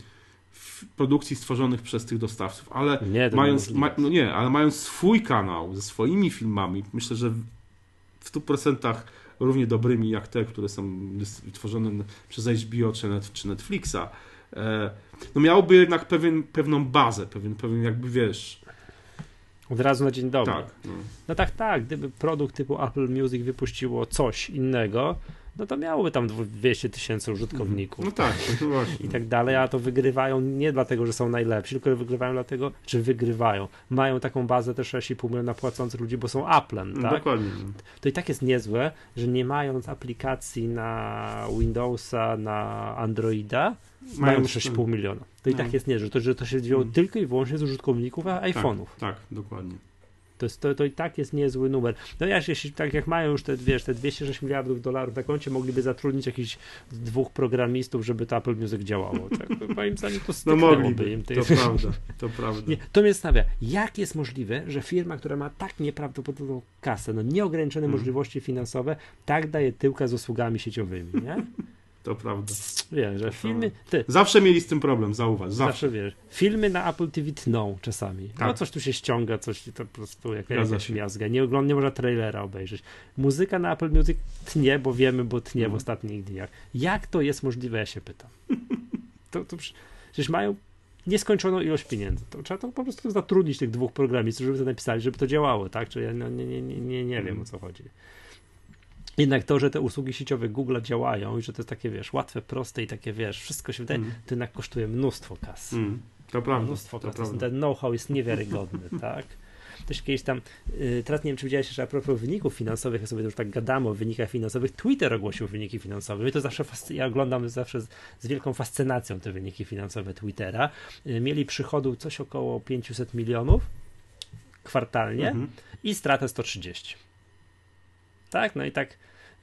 produkcji stworzonych przez tych dostawców, ale Nie, mając, ma, no nie, ale mając swój kanał ze swoimi filmami, myślę, że w- w 100% równie dobrymi jak te, które są tworzone przez HBO czy, net, czy Netflixa, no miałoby jednak pewien, pewną bazę, pewien, pewien jakby wiesz, Od razu na dzień dobry. tak. No. No tak, tak. Gdyby produkt typu Apple Music wypuściło coś innego, no to miałoby tam 200 tysięcy użytkowników. No tak, no właśnie. I tak dalej, a to wygrywają nie dlatego, że są najlepsi, tylko wygrywają dlatego, czy wygrywają. Mają taką bazę też 6,5 miliona płacących ludzi, bo są Applem, No tak? Dokładnie. To i tak jest niezłe, że nie mając aplikacji na Windowsa, na Androida, mają 6,5 miliona. To i No. tak jest niezłe, że to, że to się wzięło Mm. tylko i wyłącznie z użytkowników iPhone'ów. Tak, dokładnie. To, jest, to, to i tak jest niezły numer. No ja jeśli tak jak mają już te, wiesz, te 206 miliardów dolarów na koncie, mogliby zatrudnić jakichś dwóch programistów, żeby to Apple Music działało. Tak? Moim zdaniem to No mogliby, im. to prawda, to prawda. Nie, to mnie stawia. Jak jest możliwe, że firma, która ma tak nieprawdopodobną kasę, no nieograniczone Mhm. możliwości finansowe, tak daje tyłka z usługami sieciowymi, nie? To prawda. Wiesz, że filmy, ty, Zawsze mieli z tym problem, zauważ, zawsze. zawsze wiesz, filmy na Apple TV tną czasami. No Tak. coś tu się ściąga, coś to po prostu jak, jakaś miazga. Nie nie można trailera obejrzeć. Muzyka na Apple Music tnie, bo wiemy, bo tnie w Mhm. ostatnich dniach. Jak to jest możliwe, ja się pytam. To, to przecież mają nieskończoną ilość pieniędzy. To trzeba to po prostu zatrudnić tych dwóch programistów, żeby to napisali, żeby to działało, tak? Czy ja no, nie, nie, nie, nie, nie wiem Mhm. o co chodzi. Jednak to, że te usługi sieciowe Google działają i że to jest takie, wiesz, łatwe, proste i takie, wiesz, wszystko się wydaje, Mm. to jednak kosztuje mnóstwo kasy. Mm, to prawda, Mnóstwo to kasy. prawda. Ten know-how jest niewiarygodny, tak? Też kiedyś tam, y, teraz nie wiem, czy widziałeś, że a propos wyników finansowych, ja sobie już tak gadamy o wynikach finansowych, Twitter ogłosił wyniki finansowe. Mnie to zawsze, fascy- ja oglądam zawsze z, z wielką fascynacją te wyniki finansowe Twittera. Y, Mieli przychodu coś około 500 milionów kwartalnie Mhm. i stratę 130. Tak, no i tak,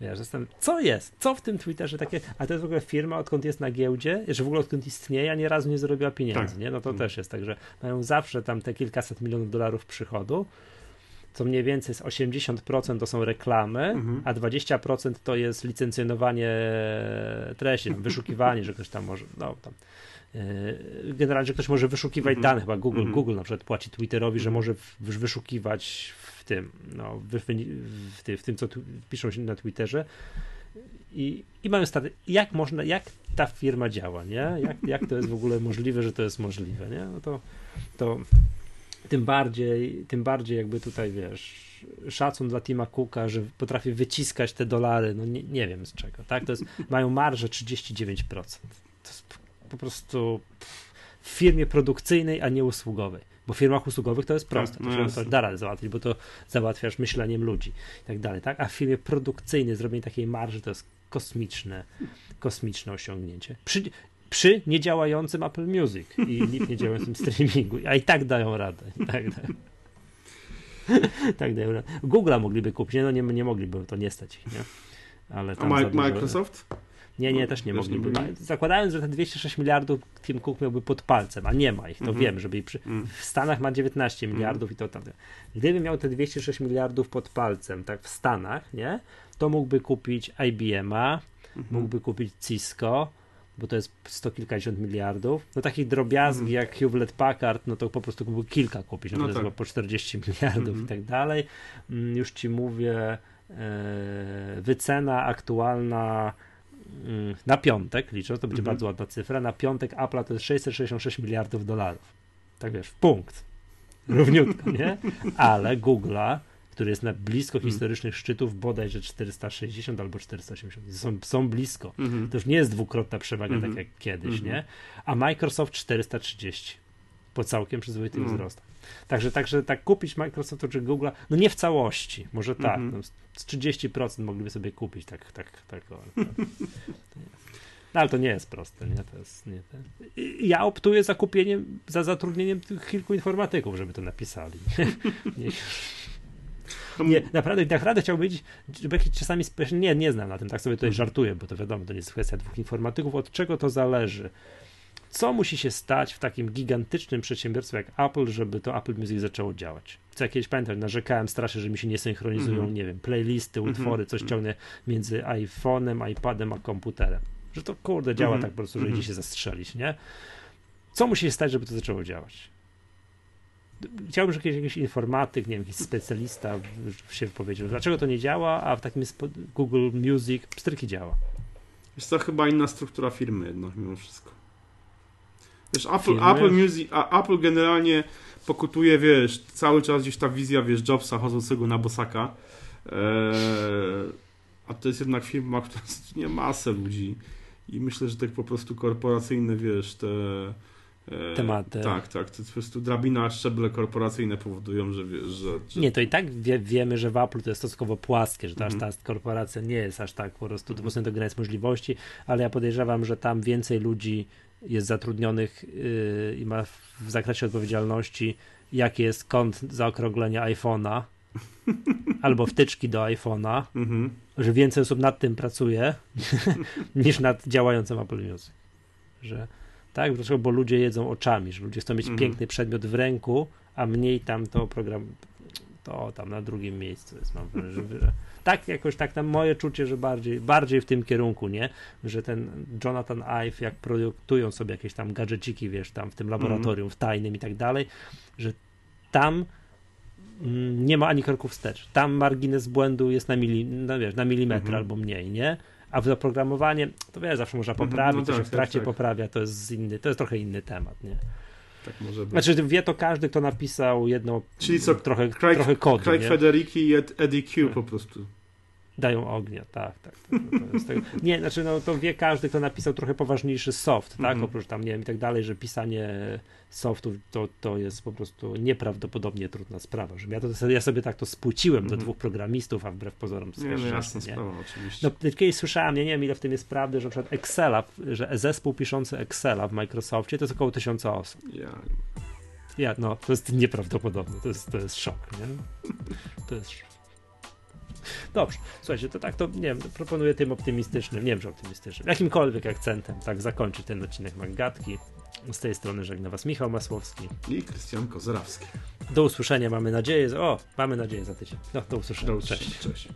wiesz, jestem, co jest? Co w tym Twitterze takie, a to jest w ogóle firma, odkąd jest na giełdzie, że w ogóle odkąd istnieje, ani razu nie zrobiła pieniędzy, Tak. nie? No to Mm. też jest tak, że mają zawsze tam te kilkaset milionów dolarów przychodu, co mniej więcej z 80% to są reklamy, Mhm. a 20% to jest licencjonowanie treści, wyszukiwanie, że ktoś tam może, no tam Yy, Generalnie, że ktoś może wyszukiwać Mhm. dane, chyba Google, Mhm. Google na przykład płaci Twitterowi, że Mhm. może wyszukiwać w tym, no, w, w, w, ty- w tym, co tu, piszą się na Twitterze. I, i mają staty, jak można, jak ta firma działa, nie? Jak, jak to jest w ogóle możliwe, że to jest możliwe, nie? No to, to tym bardziej, tym bardziej jakby tutaj, wiesz, szacun dla Tima Cooka, że potrafi wyciskać te dolary, no nie, nie wiem z czego, tak? To jest, mają marżę 39%. To jest po prostu w firmie produkcyjnej, a nie usługowej. Bo w firmach usługowych to jest proste. no to da radę załatwić, bo to załatwiasz myśleniem ludzi i tak dalej, tak? A w firmie produkcyjnej zrobienie takiej marży to jest kosmiczne, kosmiczne osiągnięcie. Przy, przy niedziałającym Apple Music i nie niedziałającym streamingu, a i tak dają radę. I tak, dają. tak dają radę. Google'a mogliby kupić, nie, no nie, nie mogliby, bo to nie stać ich, nie? Ale A tam za Mi- dużo- Microsoft? Nie, nie, też nie Też nie mogliby. Ma- Zakładając, że te 206 miliardów Tim Cook miałby pod palcem, a nie ma ich, to Mhm. wiem, żeby przy... Mm. w Stanach ma 19 miliardów i to tam. Gdyby miał te 206 miliardów pod palcem, tak w Stanach, nie, to mógłby kupić IBM-a, Mhm. mógłby kupić Cisco, bo to jest sto kilkadziesiąt miliardów. No takich drobiazgi Mhm. jak Hewlett Packard, no to po prostu mógłby kilka kupić, no, No to tak. chyba po 40 miliardów Mhm. i tak dalej. Mm, Już ci mówię, e, wycena aktualna mm, na piątek, liczę, to będzie Mhm. bardzo ładna cyfra, na piątek Apple to jest 666 miliardów dolarów. Tak wiesz, w punkt. Równiutko, nie? Ale Google'a, który jest na blisko Mhm. historycznych szczytów, bodajże 460 albo 480. Są, są blisko. Mhm. To już nie jest dwukrotna przewaga, tak jak kiedyś, nie? A Microsoft 430 po całkiem przyzwoitych Mhm. wzrostach. Także, także tak kupić Microsoftu czy Google'a, no nie w całości, może tak, Mhm. no, z 30% mogliby sobie kupić, tak, tak, tak. Tak. No ale to nie jest proste, nie? To jest, nie ten. Ja optuję za kupieniem, za zatrudnieniem tych kilku informatyków, żeby to napisali. nie, nie, naprawdę, naprawdę chciałbym wiedzieć, żeby jakiś czasami nie, nie znam na tym, tak sobie tutaj żartuję, bo to wiadomo, to nie jest kwestia dwóch informatyków, od czego to zależy? Co musi się stać w takim gigantycznym przedsiębiorstwie jak Apple, żeby to Apple Music zaczęło działać? Co ja kiedyś pamiętam, narzekałem strasznie, że mi się nie synchronizują, Mhm. nie wiem, playlisty, Mhm. utwory, coś ciągnę między iPhone'em, iPadem a komputerem. Że to kurde działa Mhm. tak po prostu, że Mhm. idzie się zastrzelić, nie? Co musi się stać, żeby to zaczęło działać? Chciałbym, żeby jakiś, informatyk, nie wiem, jakiś specjalista się powiedział, dlaczego to nie działa, a w takim Google Music pstryki działa. Jest to chyba inna struktura firmy jednak mimo wszystko. Wiesz, Apple, Firmy? Apple Music, Apple generalnie pokutuje, wiesz, cały czas gdzieś ta wizja, wiesz, Jobsa chodzącego na bosaka. Eee, a to jest jednak firma, która zatrudnia masę ludzi i myślę, że tak po prostu korporacyjne, wiesz, te e, tematy. Tak, tak. To po prostu drabina szczeble korporacyjne powodują, że wiesz, że, że... Nie, to i tak wie, wiemy, że w Apple to jest stosunkowo płaskie, że ta, mm. ta korporacja nie jest aż tak po prostu mm. do granic możliwości, ale ja podejrzewam, że tam więcej ludzi jest zatrudnionych yy, i ma w zakresie odpowiedzialności, jaki jest kąt zaokrąglenia iPhone'a albo wtyczki do iPhone'a, mm-hmm. że więcej osób nad tym pracuje niż nad działającym Apple Music. Że tak, dlaczego? Bo ludzie jedzą oczami, że ludzie chcą mieć mm-hmm. piękny przedmiot w ręku, a mniej tam to program to tam na drugim miejscu jest, mam wrażenie, że tak jakoś tak tam moje czucie, że bardziej, bardziej w tym kierunku, nie? Że ten Jonathan Ive, jak produkują sobie jakieś tam gadżeciki, wiesz, tam w tym laboratorium, w tajnym i tak dalej, że tam mm, nie ma ani kroków wstecz. Tam margines błędu jest na, mili, no wiesz, na milimetr -hmm. albo mniej, nie? A w oprogramowanie, to wiesz, zawsze można mhm. poprawić, no, tak, to się w trakcie tak, tak. poprawia, to jest inny, to jest trochę inny temat, nie? Tak może być. Znaczy wie to każdy, kto napisał jedno Czyli co, trochę, Craig, trochę kodu. Craig Federiki i Eddie Q po prostu. Dają ognia, tak, tak. tak nie, znaczy no, to wie każdy, kto napisał trochę poważniejszy soft, tak, mm -hmm. oprócz tam, nie wiem, i tak dalej, że pisanie softów to, to jest po prostu nieprawdopodobnie trudna sprawa, że ja, to, ja sobie tak to spłuciłem mm -hmm. do mhm. dwóch programistów, a wbrew pozorom jest no, jasna nie? sprawa, oczywiście. No, kiedyś słyszałem, ja nie wiem ile w tym jest prawdy, że na przykład Excela, że zespół piszący Excela w Microsoftie to jest około tysiąca osób. Ja. Ja, no, to jest nieprawdopodobne, to jest, to jest szok, nie? To jest szok. Dobrze, słuchajcie, to tak, to nie wiem, proponuję tym optymistycznym, nie wiem, że optymistycznym, jakimkolwiek akcentem, tak, zakończyć ten odcinek Maggatki. Z tej strony żegna Was Michał Masłowski i Krystian Kozrawski. Do usłyszenia, mamy nadzieję, o, mamy nadzieję za tydzień. No, do usłyszenia, do usłyszenia. cześć. cześć.